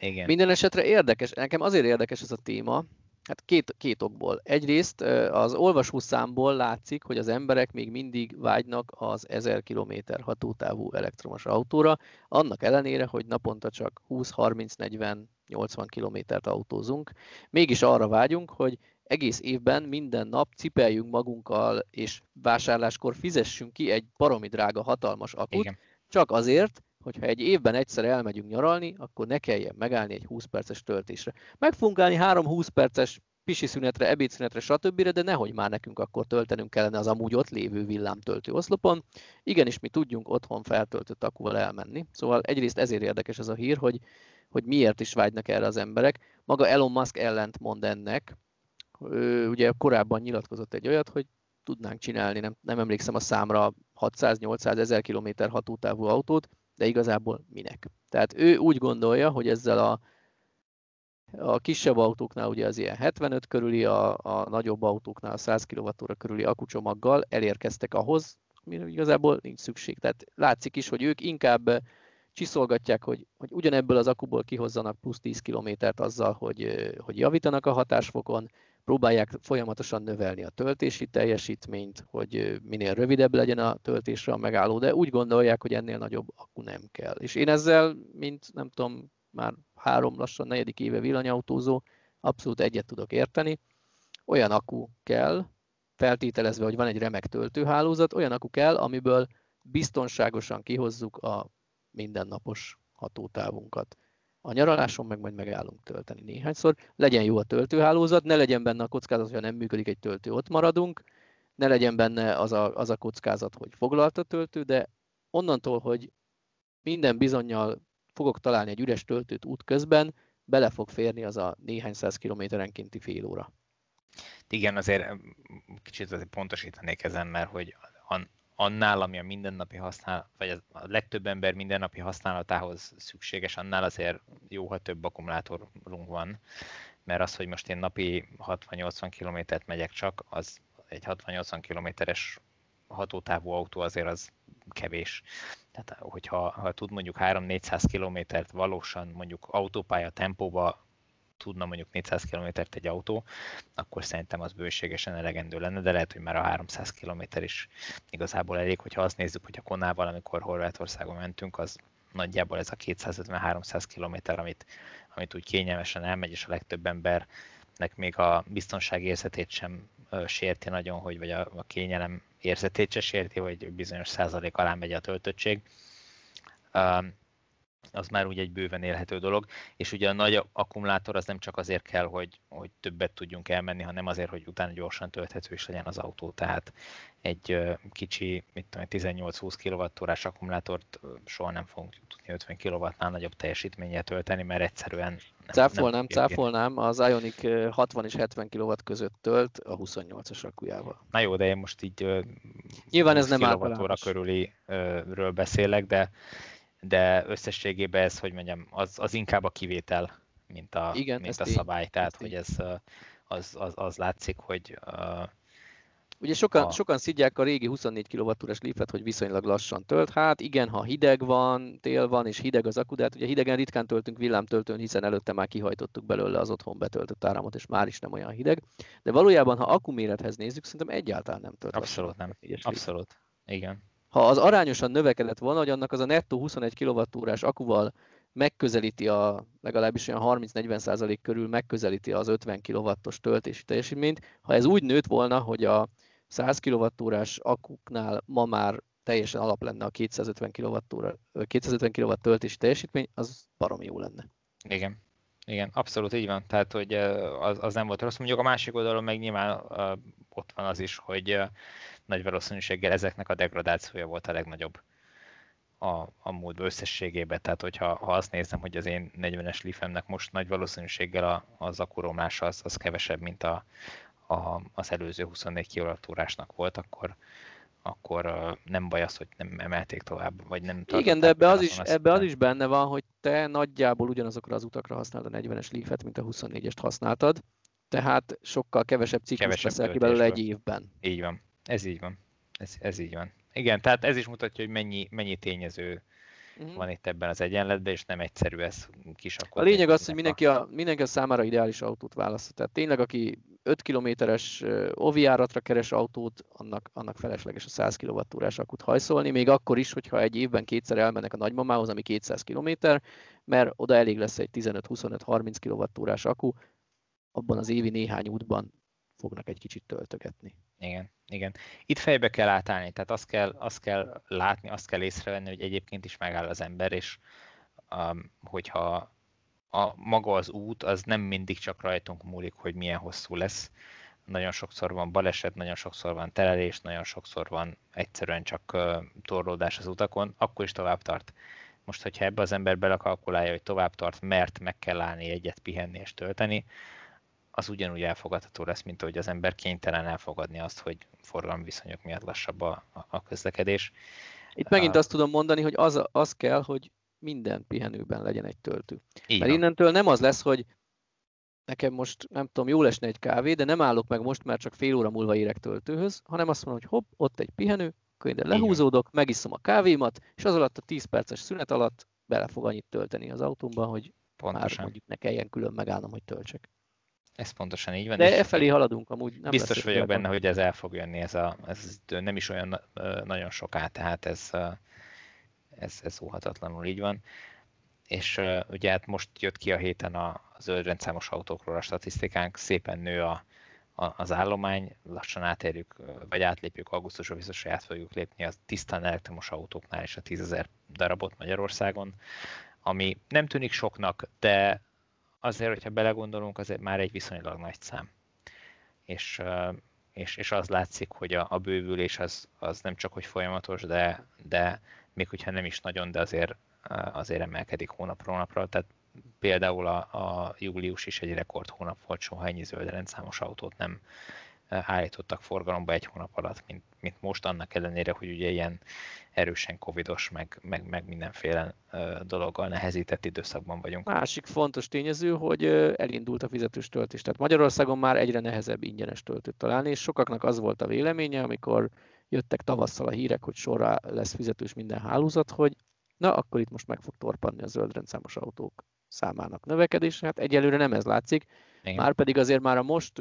Igen. Minden esetre érdekes, nekem azért érdekes ez a téma, Hát két, két okból. Egyrészt az olvasó számból látszik, hogy az emberek még mindig vágynak az 1000 km hatótávú elektromos autóra, annak ellenére, hogy naponta csak 20-30-40 80 kilométert autózunk. Mégis arra vágyunk, hogy egész évben minden nap cipeljünk magunkkal, és vásárláskor fizessünk ki egy baromi drága, hatalmas akut, Igen. csak azért, hogyha egy évben egyszer elmegyünk nyaralni, akkor ne kelljen megállni egy 20 perces töltésre. Meg fogunk állni 3-20 perces pisi szünetre, ebédszünetre, stb., de nehogy már nekünk akkor töltenünk kellene az amúgy ott lévő villámtöltő oszlopon. Igenis, mi tudjunk otthon feltöltött akúval elmenni. Szóval egyrészt ezért érdekes ez a hír, hogy, hogy miért is vágynak erre az emberek. Maga Elon Musk ellent mond ennek. Ő ugye korábban nyilatkozott egy olyat, hogy tudnánk csinálni, nem, nem emlékszem a számra, 600-800 ezer kilométer hatótávú autót, de igazából minek. Tehát ő úgy gondolja, hogy ezzel a, a kisebb autóknál ugye az ilyen 75 körüli, a, a nagyobb autóknál a 100 kWh körüli akucsomaggal elérkeztek ahhoz, mire igazából nincs szükség. Tehát látszik is, hogy ők inkább csiszolgatják, hogy, hogy ugyanebből az akuból kihozzanak plusz 10 kilométert azzal, hogy, hogy javítanak a hatásfokon, próbálják folyamatosan növelni a töltési teljesítményt, hogy minél rövidebb legyen a töltésre a megálló, de úgy gondolják, hogy ennél nagyobb akku nem kell. És én ezzel, mint nem tudom, már három lassan negyedik éve villanyautózó, abszolút egyet tudok érteni. Olyan akku kell, feltételezve, hogy van egy remek töltőhálózat, olyan akku kell, amiből biztonságosan kihozzuk a mindennapos hatótávunkat. A nyaraláson meg majd megállunk tölteni néhányszor. Legyen jó a töltőhálózat, ne legyen benne a kockázat, hogy nem működik egy töltő, ott maradunk, ne legyen benne az a, az a kockázat, hogy foglalt a töltő, de onnantól, hogy minden bizonyal fogok találni egy üres töltőt út közben, bele fog férni az a néhány száz kilométerenkénti fél óra. Igen, azért kicsit azért pontosítanék ezen, mert hogy annál, ami a mindennapi használat, vagy a legtöbb ember mindennapi használatához szükséges, annál azért jó, ha több akkumulátorunk van, mert az, hogy most én napi 60-80 kilométert megyek csak, az egy 60-80 kilométeres hatótávú autó azért az kevés. Tehát hogyha ha tud mondjuk 3-400 kilométert valósan mondjuk autópálya tempóba tudna mondjuk 400 kilométert egy autó, akkor szerintem az bőségesen elegendő lenne, de lehet, hogy már a 300 km is igazából elég, hogyha azt nézzük, hogy a Konával, amikor Horvátországon mentünk, az nagyjából ez a 250-300 km, amit, amit úgy kényelmesen elmegy, és a legtöbb embernek még a biztonságérzetét sem sérti nagyon, hogy vagy a, a kényelem érzetét se sérti, hogy bizonyos százalék alá megy a töltöttség az már úgy egy bőven élhető dolog, és ugye a nagy akkumulátor az nem csak azért kell, hogy, hogy többet tudjunk elmenni, hanem azért, hogy utána gyorsan tölthető is legyen az autó. Tehát egy kicsi, mit tudom, 18-20 kWh akkumulátort soha nem fogunk tudni 50 kW-nál nagyobb teljesítménnyel tölteni, mert egyszerűen cáfolnám, nem cáfolnám, az Ionic 60 és 70 kW között tölt a 28-as akkujával. Na jó, de én most így Nyilván ez nem általános. körüliről beszélek, de de összességében ez, hogy mondjam, az, az inkább a kivétel, mint a, Igen, mint a szabály. Így, Tehát, hogy ez az, az, az látszik, hogy uh, Ugye sokan, a... sokan szidják a régi 24 kWh-es Leafet, hogy viszonylag lassan tölt. Hát igen, ha hideg van, tél van és hideg az hát ugye hidegen ritkán töltünk villámtöltőn, hiszen előtte már kihajtottuk belőle az otthon betöltött áramot, és már is nem olyan hideg. De valójában, ha akkumérethez nézzük, szerintem egyáltalán nem tölt. Abszolút nem. Abszolút. Igen ha az arányosan növekedett volna, hogy annak az a nettó 21 kWh akuval megközelíti a, legalábbis olyan 30-40% körül megközelíti az 50 kW-os töltési teljesítményt, ha ez úgy nőtt volna, hogy a 100 kWh akuknál ma már teljesen alap lenne a 250 kW, 250 kW töltési teljesítmény, az barom jó lenne. Igen. Igen, abszolút így van. Tehát, hogy az, az nem volt rossz. Mondjuk a másik oldalon meg nyilván ott van az is, hogy nagy valószínűséggel ezeknek a degradációja volt a legnagyobb a, a múltban összességében. Tehát, hogyha ha azt nézem, hogy az én 40-es Leafemnek most nagy valószínűséggel a, az akkuromlása az, az kevesebb, mint a, a, az előző 24 kWh volt, akkor, akkor nem baj az, hogy nem emelték tovább, vagy nem Igen, de ebbe az, is, ebbe az is benne van, hogy te nagyjából ugyanazokra az utakra használod a 40-es Leaf-et, mint a 24-est használtad, tehát sokkal kevesebb ciklus veszel ki belőle egy évben. Így van, ez így van. Ez, ez így van. Igen, tehát ez is mutatja, hogy mennyi, mennyi tényező uh-huh. van itt ebben az egyenletben, és nem egyszerű ez kisakot. A lényeg az, hogy mindenki a, mindenki a számára ideális autót választ. Tehát tényleg, aki 5 kilométeres óviáratra keres autót, annak, annak felesleges a 100 kWh akut hajszolni, még akkor is, hogyha egy évben kétszer elmennek a nagymamához, ami 200 km, mert oda elég lesz egy 15-25-30 kWh akku, abban az évi néhány útban fognak egy kicsit töltögetni. Igen, igen. Itt fejbe kell átállni, tehát azt kell, azt kell látni, azt kell észrevenni, hogy egyébként is megáll az ember, és um, hogyha a maga az út, az nem mindig csak rajtunk múlik, hogy milyen hosszú lesz. Nagyon sokszor van baleset, nagyon sokszor van terelés, nagyon sokszor van egyszerűen csak uh, torlódás az utakon, akkor is tovább tart. Most, hogyha ebbe az ember belekalkulálja, hogy tovább tart, mert meg kell állni egyet pihenni és tölteni, az ugyanúgy elfogadható lesz, mint hogy az ember kénytelen elfogadni azt, hogy forgalmi viszonyok miatt lassabb a, a közlekedés. Itt megint azt tudom mondani, hogy az, az kell, hogy minden pihenőben legyen egy töltő. Így Mert innentől nem az lesz, hogy nekem most, nem tudom, jó lesne egy kávé, de nem állok meg most, mert csak fél óra múlva érek töltőhöz, hanem azt mondom, hogy hopp, ott egy pihenő, én lehúzódok, megiszom a kávémat, és az alatt a 10 perces szünet alatt bele fog annyit tölteni az autómba, hogy Pontosan. már mondjuk ne kelljen külön megállnom, hogy töltsek. Ez pontosan így van. De e felé haladunk amúgy. Nem biztos vagyok benne, hogy ez el fog jönni, ez, a, ez nem is olyan nagyon soká, tehát ez, ez, ez óhatatlanul így van. És ugye hát most jött ki a héten a zöld rendszámos autókról a statisztikánk, szépen nő a, a, az állomány, lassan átérjük, vagy átlépjük augusztusra, biztos, hogy át fogjuk lépni a tisztán elektromos autóknál is a 10.000 darabot Magyarországon, ami nem tűnik soknak, de azért, hogyha belegondolunk, azért már egy viszonylag nagy szám. És, és, és az látszik, hogy a, a bővülés az, az nem csak hogy folyamatos, de, de még hogyha nem is nagyon, de azért, azért emelkedik hónapról napra. Tehát például a, a július is egy rekord hónap volt, soha ennyi zöld rendszámos autót nem állítottak forgalomba egy hónap alatt, mint, mint most, annak ellenére, hogy ugye ilyen erősen covidos, meg, meg, meg mindenféle dologgal nehezített időszakban vagyunk. Másik fontos tényező, hogy elindult a fizetős töltés. Tehát Magyarországon már egyre nehezebb ingyenes töltőt találni, és sokaknak az volt a véleménye, amikor jöttek tavasszal a hírek, hogy sorra lesz fizetős minden hálózat, hogy na, akkor itt most meg fog torpanni a zöld rendszámos autók számának növekedése. Hát egyelőre nem ez látszik, igen. Már pedig azért már a most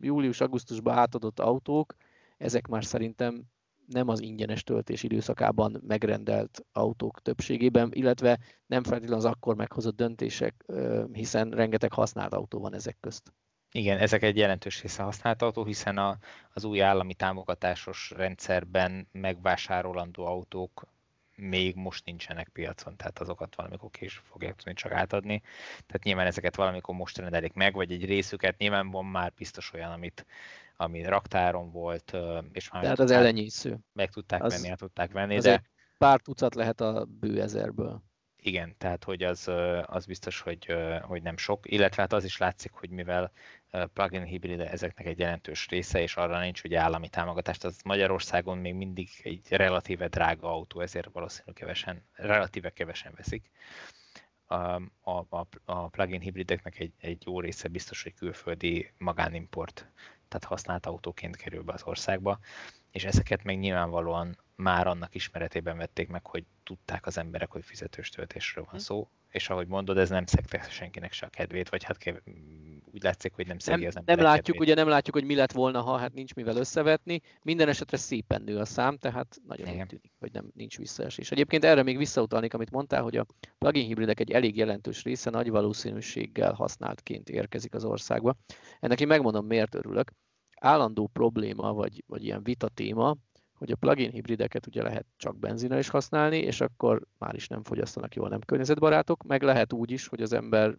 július-augusztusban átadott autók, ezek már szerintem nem az ingyenes töltés időszakában megrendelt autók többségében, illetve nem feltétlenül az akkor meghozott döntések, hiszen rengeteg használt autó van ezek közt. Igen, ezek egy jelentős része használt autó, hiszen a, az új állami támogatásos rendszerben megvásárolandó autók még most nincsenek piacon, tehát azokat valamikor később fogják tudni csak átadni. Tehát nyilván ezeket valamikor most rendelik meg, vagy egy részüket nyilván van már biztos olyan, amit, ami raktáron volt, és már Tehát az ellenyésző. Meg tudták az, venni, el tudták venni, de... Pár tucat lehet a bő ezerből. Igen, tehát hogy az, az biztos, hogy, hogy nem sok, illetve hát az is látszik, hogy mivel plug-in hibrid ezeknek egy jelentős része, és arra nincs ugye állami támogatást, az Magyarországon még mindig egy relatíve drága autó, ezért valószínűleg kevesen, relatíve kevesen veszik. A, a, a plug-in hibrideknek egy, egy jó része biztos, hogy külföldi magánimport, tehát használt autóként kerül be az országba, és ezeket meg nyilvánvalóan már annak ismeretében vették meg, hogy tudták az emberek, hogy fizetős töltésről van hm. szó, és ahogy mondod, ez nem szekte senkinek se a kedvét, vagy hát. Úgy látszik, hogy nem szegi az emberek Nem látjuk, kedvét. ugye nem látjuk, hogy mi lett volna, ha hát nincs mivel összevetni. Minden esetre szépen nő a szám, tehát nagyon Igen. tűnik, hogy nem, nincs visszaesés. Egyébként erre még visszautalnék, amit mondtál, hogy a plugin hibridek egy elég jelentős része nagy valószínűséggel használtként érkezik az országba. Ennek én megmondom, miért örülök. Állandó probléma, vagy, vagy ilyen vita téma, hogy a plugin hibrideket ugye lehet csak benzinnel is használni, és akkor már is nem fogyasztanak jól, nem környezetbarátok, meg lehet úgy is, hogy az ember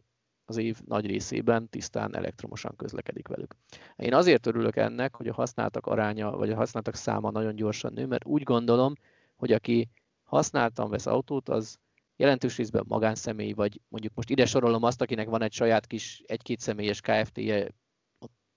az év nagy részében tisztán elektromosan közlekedik velük. Én azért örülök ennek, hogy a használtak aránya, vagy a használtak száma nagyon gyorsan nő, mert úgy gondolom, hogy aki használtan vesz autót, az jelentős részben magánszemély, vagy mondjuk most ide sorolom azt, akinek van egy saját kis egy-két személyes Kft-je,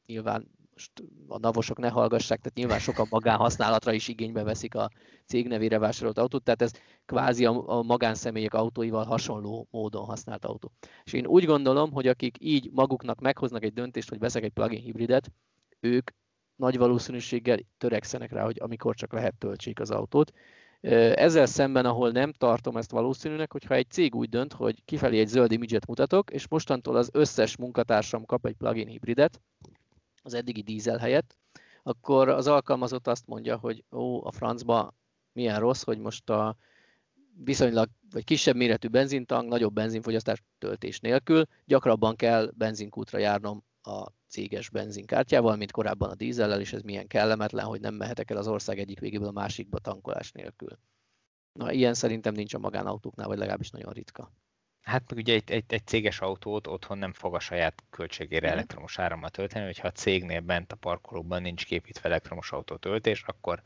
nyilván most a navosok ne hallgassák, tehát nyilván sokan magánhasználatra is igénybe veszik a cég nevére vásárolt autót, tehát ez kvázi a, a magánszemélyek autóival hasonló módon használt autó. És én úgy gondolom, hogy akik így maguknak meghoznak egy döntést, hogy veszek egy plug-in hibridet, ők nagy valószínűséggel törekszenek rá, hogy amikor csak lehet töltsék az autót. Ezzel szemben, ahol nem tartom ezt valószínűnek, hogyha egy cég úgy dönt, hogy kifelé egy zöld imidzset mutatok, és mostantól az összes munkatársam kap egy plug-in hibridet, az eddigi dízel helyett, akkor az alkalmazott azt mondja, hogy ó, a francba milyen rossz, hogy most a viszonylag vagy kisebb méretű benzintank, nagyobb benzinfogyasztás töltés nélkül, gyakrabban kell benzinkútra járnom a céges benzinkártyával, mint korábban a dízellel, és ez milyen kellemetlen, hogy nem mehetek el az ország egyik végéből a másikba tankolás nélkül. Na, ilyen szerintem nincs a magánautóknál, vagy legalábbis nagyon ritka. Hát meg ugye egy, egy, egy céges autót otthon nem fog a saját költségére mm. elektromos árammal tölteni, hogyha a cégnél bent a parkolóban nincs képítve elektromos autótöltés, akkor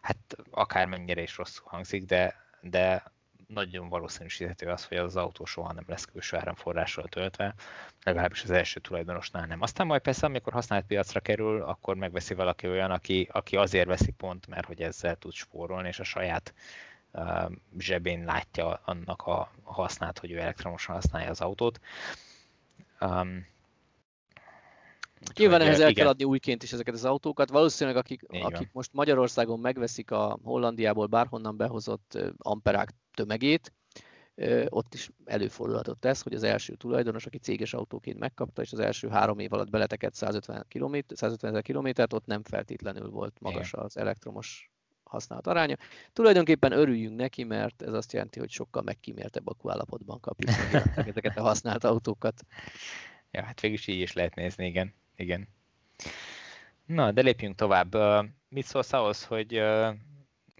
hát akármennyire is rosszul hangzik, de, de nagyon valószínűsíthető az, hogy az autó soha nem lesz külső áramforrással töltve, legalábbis az első tulajdonosnál nem. Aztán majd persze, amikor használt piacra kerül, akkor megveszi valaki olyan, aki, aki azért veszi pont, mert hogy ezzel tud spórolni, és a saját zsebén látja annak a hasznát, hogy ő elektromosan használja az autót. Um, Nyilván ehhez el kell adni újként is ezeket az autókat. Valószínűleg akik, akik most Magyarországon megveszik a Hollandiából bárhonnan behozott amperák tömegét, ott is előfordulhatott ez, hogy az első tulajdonos, aki céges autóként megkapta, és az első három év alatt beletekett 150 km, 150 ezer kilométert, ott nem feltétlenül volt magas Igen. az elektromos használat aránya. Tulajdonképpen örüljünk neki, mert ez azt jelenti, hogy sokkal megkíméltebb akkuállapotban kapjuk ezeket a használt autókat. Ja, hát végül is így is lehet nézni, igen igen. Na, de lépjünk tovább. Mit szólsz ahhoz, hogy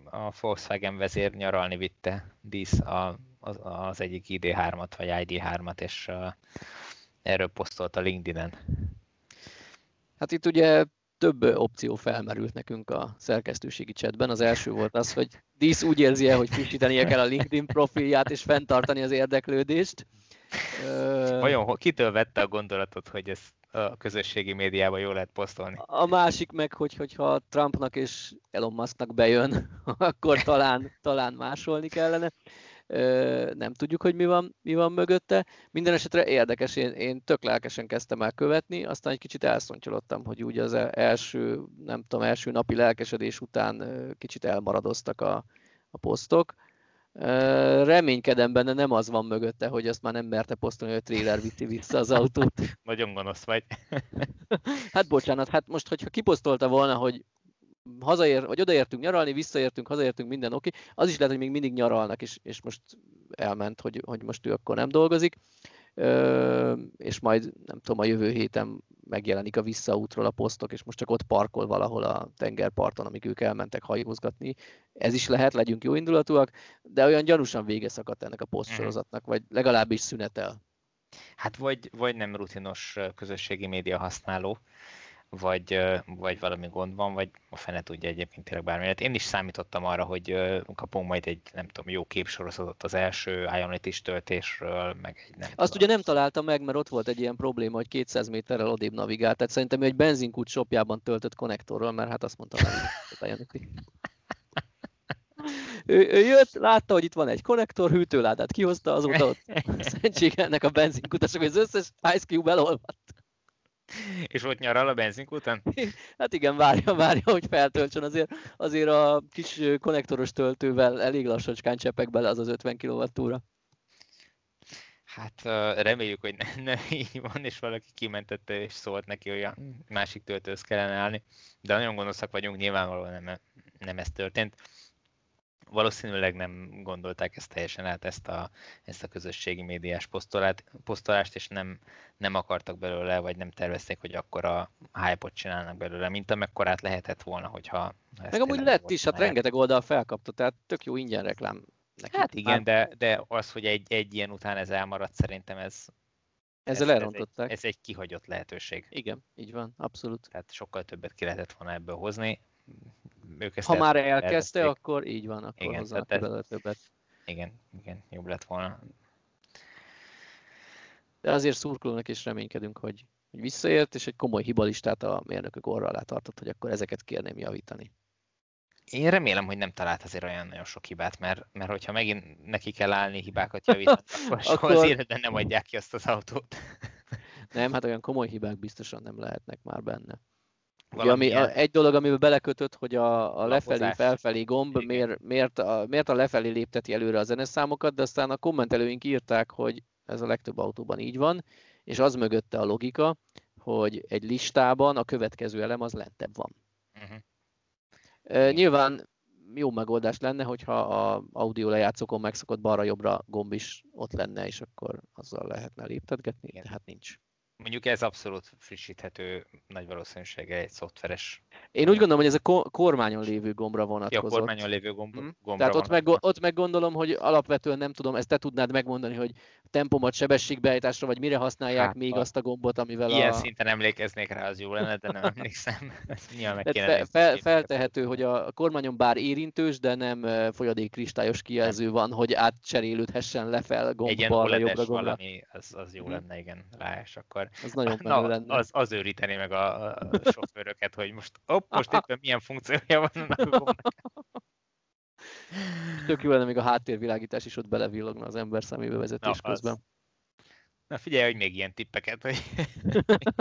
a Volkswagen vezér nyaralni vitte dísz az, az egyik ID3-at, vagy ID3-at, és erről posztolt a LinkedIn-en? Hát itt ugye több opció felmerült nekünk a szerkesztőségi chatben. Az első volt az, hogy Dísz úgy érzi hogy frissítenie kell a LinkedIn profilját és fenntartani az érdeklődést. Vajon kitől vette a gondolatot, hogy ezt a közösségi médiában jól lehet posztolni. A másik meg, hogy, hogyha Trumpnak és Elon Musknak bejön, akkor talán, talán másolni kellene. Nem tudjuk, hogy mi van, mi van mögötte. Minden esetre érdekes, én, én tök lelkesen kezdtem el követni, aztán egy kicsit elszontyolottam, hogy úgy az első, nem tudom, első napi lelkesedés után kicsit elmaradoztak a, a posztok Reménykedem benne, nem az van mögötte, hogy azt már nem merte posztolni, hogy a trailer viszi vissza az autót. Nagyon gonosz vagy. hát bocsánat, hát most, hogyha kiposztolta volna, hogy hazaér, vagy odaértünk nyaralni, visszaértünk, hazaértünk, minden oké, az is lehet, hogy még mindig nyaralnak, és, és most elment, hogy, hogy most ő akkor nem dolgozik, és majd nem tudom, a jövő héten megjelenik a visszaútról a posztok, és most csak ott parkol valahol a tengerparton, amíg ők elmentek hajózgatni. Ez is lehet, legyünk jó indulatúak, de olyan gyanúsan vége szakadt ennek a posztsorozatnak, vagy legalábbis szünetel. Hát vagy, vagy nem rutinos közösségi média használó, vagy, vagy valami gond van, vagy a fene tudja egyébként tényleg bármi. Hát én is számítottam arra, hogy kapunk majd egy, nem tudom, jó képsorozatot az első Ionity töltésről, meg egy nem Azt tudom. ugye nem találtam meg, mert ott volt egy ilyen probléma, hogy 200 méterrel odébb navigált, tehát szerintem ő egy benzinkút shopjában töltött konnektorról, mert hát azt mondta, hogy ő, ő jött, látta, hogy itt van egy konnektor, hűtőládát kihozta, azóta ott szentsége ennek a benzinkutasok, hogy az összes Ice Cube elolvadt. És ott nyaral a benzinkúton? Hát igen, várja, várja, hogy feltöltsön. Azért, azért a kis konnektoros töltővel elég lassacskán csepek bele az az 50 kWh. Hát reméljük, hogy nem, nem így van, és valaki kimentette és szólt neki, hogy a másik töltőhöz kellene állni. De nagyon gonoszak vagyunk, nyilvánvalóan nem, nem ez történt valószínűleg nem gondolták ezt teljesen át, ezt a, ezt a közösségi médiás posztolát, posztolást, és nem, nem akartak belőle, vagy nem tervezték, hogy akkor a hype-ot csinálnak belőle, mint amekkorát lehetett volna, hogyha... Meg amúgy lett is, hát rengeteg oldal felkapta, tehát tök jó ingyen reklám. Neki. Hát igen, de, de az, hogy egy, egy ilyen után ez elmaradt, szerintem ez, ezzel ez, elrontották. Ez egy, ez egy kihagyott lehetőség. Igen, így van, abszolút. Tehát sokkal többet ki lehetett volna ebből hozni ők ezt Ha már elkezdte, elveszték. akkor így van, akkor igen, hozzá ez, többet. Igen, igen, jobb lett volna. De azért szurkolónak is reménykedünk, hogy hogy visszaért, és egy komoly hibalistát a mérnökök orra alá tartott, hogy akkor ezeket kérném javítani. Én remélem, hogy nem talált azért olyan nagyon sok hibát, mert, mert hogyha megint neki kell állni hibákat javítani, akkor akkor... az életben nem adják ki azt az autót. nem, hát olyan komoly hibák biztosan nem lehetnek már benne. Ugye, ami, a, egy dolog, amiben belekötött, hogy a, a lefelé-felfelé gomb miért, miért, a, miért a lefelé lépteti előre a zeneszámokat, de aztán a kommentelőink írták, hogy ez a legtöbb autóban így van, és az mögötte a logika, hogy egy listában a következő elem az lentebb van. Uh-huh. Uh, nyilván jó megoldás lenne, hogyha a audio lejátszókon megszokott balra-jobbra gomb is ott lenne, és akkor azzal lehetne léptetgetni, de hát nincs. Mondjuk ez abszolút frissíthető nagy valószínűsége egy szoftveres. Én úgy gondolom, hogy ez a kormányon lévő gombra vonatkozott. Ja, a kormányon lévő gomb, hmm. gombra Tehát ott meg, ott meg gondolom, hogy alapvetően nem tudom, ezt te tudnád megmondani, hogy tempomat sebességbeállításra, vagy mire használják hát, még a... azt a gombot, amivel ilyen a... szinten emlékeznék rá, az jó lenne, de nem emlékszem. meg fe, fel, feltehető, hogy a kormányon bár érintős, de nem folyadék kristályos kijelző van, hogy átcserélődhessen lefel gombba, jobbra gombra. valami, az, az jó mhm. lenne, igen, rá, és akkor az nagyon Na, lenne. Az, az őríteni meg a, a sofőröket, hogy most, hopp, most éppen milyen funkciója van a gombnak. Tök jó lenne még a háttérvilágítás is ott belevillogna az ember szemébe vezetés Na, közben. Az. Na figyelj, hogy még ilyen tippeket, hogy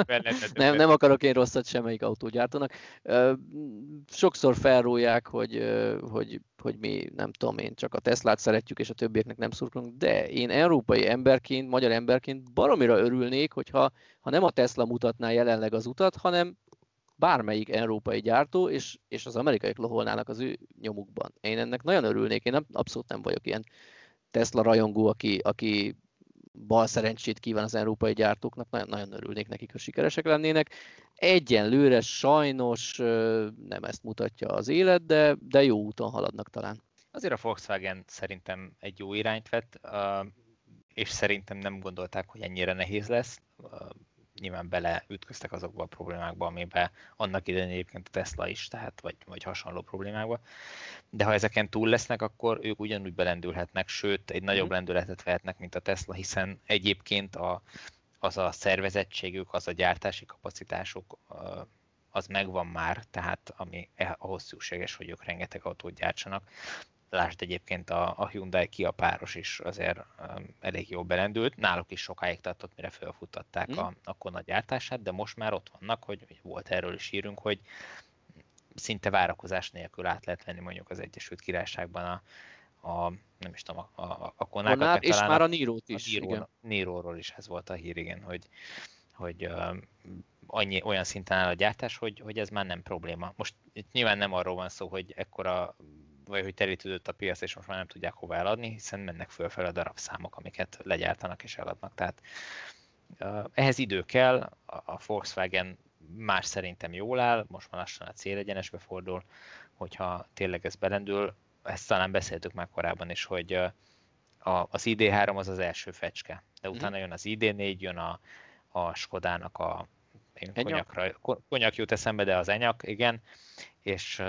nem, nem akarok én rosszat semmelyik autógyártónak. Sokszor felrólják, hogy, hogy, hogy mi nem tudom én, csak a Teslát szeretjük, és a többieknek nem szurkolunk, de én európai emberként, magyar emberként baromira örülnék, hogyha ha nem a Tesla mutatná jelenleg az utat, hanem bármelyik európai gyártó, és, és az amerikaiak loholnának az ő nyomukban. Én ennek nagyon örülnék, én nem, abszolút nem vagyok ilyen Tesla rajongó, aki, aki bal szerencsét kíván az európai gyártóknak, nagyon, nagyon örülnék nekik, ha sikeresek lennének. Egyenlőre sajnos nem ezt mutatja az élet, de, de jó úton haladnak talán. Azért a Volkswagen szerintem egy jó irányt vett, és szerintem nem gondolták, hogy ennyire nehéz lesz nyilván beleütköztek azokba a problémákba, amiben annak idején egyébként a Tesla is, tehát vagy, vagy hasonló problémákba. De ha ezeken túl lesznek, akkor ők ugyanúgy belendülhetnek, sőt, egy nagyobb mm. lendületet vehetnek, mint a Tesla, hiszen egyébként a, az a szervezettségük, az a gyártási kapacitásuk, az megvan már, tehát ami e, ahhoz szükséges, hogy ők rengeteg autót gyártsanak. Lásd egyébként a, a Hyundai Kia páros is azért um, elég jól belendült. Náluk is sokáig tartott, mire felfuttatták mm. a, a Kona gyártását, de most már ott vannak, hogy, hogy volt erről is írunk, hogy szinte várakozás nélkül át lehet venni mondjuk az Egyesült Királyságban a, a nem is tudom, a, a, a konákat. Konár, és már a Nírót is. A Niro, igen. Níróról is ez volt a hír, igen, hogy, hogy uh, annyi, olyan szinten áll a gyártás, hogy, hogy ez már nem probléma. Most itt nyilván nem arról van szó, hogy ekkora vagy hogy terítődött a piac, és most már nem tudják hova eladni, hiszen mennek fölfel a darabszámok, amiket legyártanak és eladnak. Tehát ehhez idő kell, a Volkswagen más szerintem jól áll, most már lassan a célegyenesbe fordul, hogyha tényleg ez belendül, ezt talán beszéltük már korábban is, hogy az ID3 az az első fecske, de mhm. utána jön az ID4, jön a, a Skodának a én konyakra, konyak jut eszembe, de az enyak, igen. És,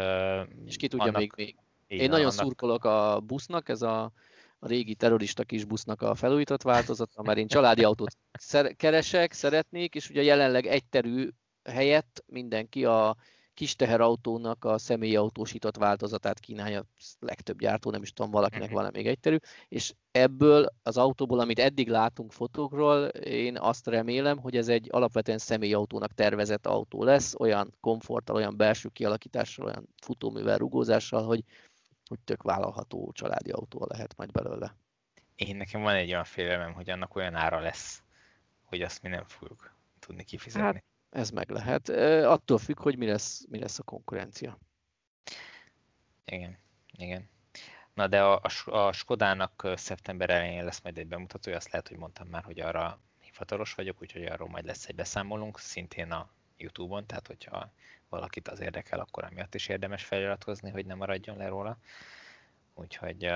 és ki tudja annak, még, még így Én nagyon annak... szurkolok a busznak, ez a, a régi terrorista kis busznak a felújított változata, mert én családi autót szer- keresek, szeretnék, és ugye jelenleg egy terű helyett mindenki a kis teherautónak a személyi autósított változatát kínálja. Legtöbb gyártó, nem is tudom, valakinek van még egy terű, és ebből az autóból, amit eddig látunk fotókról, én azt remélem, hogy ez egy alapvetően személyautónak tervezett autó lesz, olyan komforttal, olyan belső kialakítással, olyan futóművel, rugózással, hogy hogy tök vállalható családi autó lehet majd belőle. Én nekem van egy olyan félelmem, hogy annak olyan ára lesz, hogy azt mi nem fogjuk tudni kifizetni. Hát, ez meg lehet. Attól függ, hogy mi lesz, mi lesz a konkurencia. Igen, igen. Na de a, a Skodának szeptember elején lesz majd egy bemutatója, azt lehet, hogy mondtam már, hogy arra hivatalos vagyok, úgyhogy arról majd lesz egy beszámolunk, szintén a Youtube-on, tehát hogyha valakit az érdekel, akkor amiatt is érdemes feliratkozni, hogy ne maradjon le róla. Úgyhogy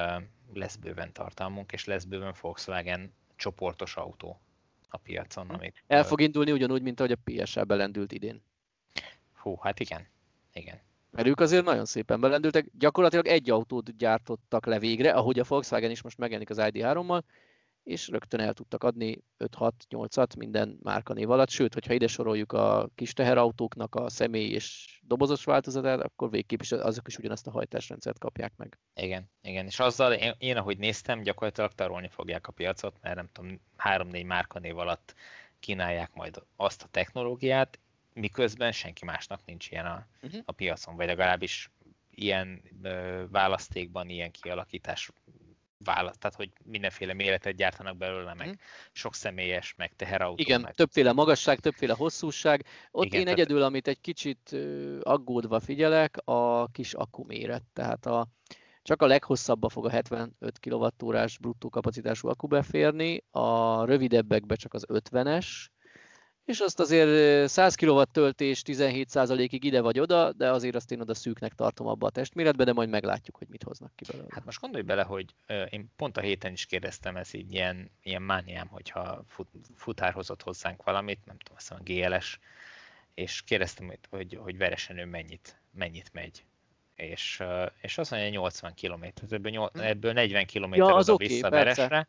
lesz bőven tartalmunk, és lesz bőven Volkswagen csoportos autó a piacon. Hm. Amit, El fog indulni ugyanúgy, mint ahogy a PSL belendült idén. Hú, hát igen. Igen. Mert ők azért nagyon szépen belendültek. Gyakorlatilag egy autót gyártottak le végre, ahogy a Volkswagen is most megjelenik az ID3-mal, és rögtön el tudtak adni 5-6-8-at minden márkanév alatt, sőt, hogyha ide soroljuk a kis teherautóknak a személy és dobozos változatát, akkor végképp is azok is ugyanazt a hajtásrendszert kapják meg. Igen, igen, és azzal én, én ahogy néztem, gyakorlatilag tarolni fogják a piacot, mert nem tudom, 3-4 márkanév alatt kínálják majd azt a technológiát, miközben senki másnak nincs ilyen a, uh-huh. a piacon, vagy legalábbis ilyen ö, választékban, ilyen kialakítás választ, tehát hogy mindenféle méretet gyártanak belőle, meg mm. sok személyes, meg teherautó. Igen, meg... többféle magasság, többféle hosszúság. Ott Igen, én tehát... egyedül, amit egy kicsit aggódva figyelek, a kis akkuméret. Tehát a, csak a leghosszabbba fog a 75 kWh bruttó kapacitású akku beférni, a rövidebbekbe csak az 50-es, és azt azért 100 kW töltés 17%-ig ide vagy oda, de azért azt én oda szűknek tartom abba a testméretbe, de majd meglátjuk, hogy mit hoznak ki belőle. Hát most gondolj bele, hogy én pont a héten is kérdeztem, ez így ilyen, ilyen mániám, hogyha fut, futár hozott hozzánk valamit, nem tudom, azt mondom, GLS, és kérdeztem, hogy, hogy, hogy veresen ő mennyit, mennyit megy. És, és azt mondja, 80 km, ebből, ebből 40 km ja, oda okay, vissza Veresre,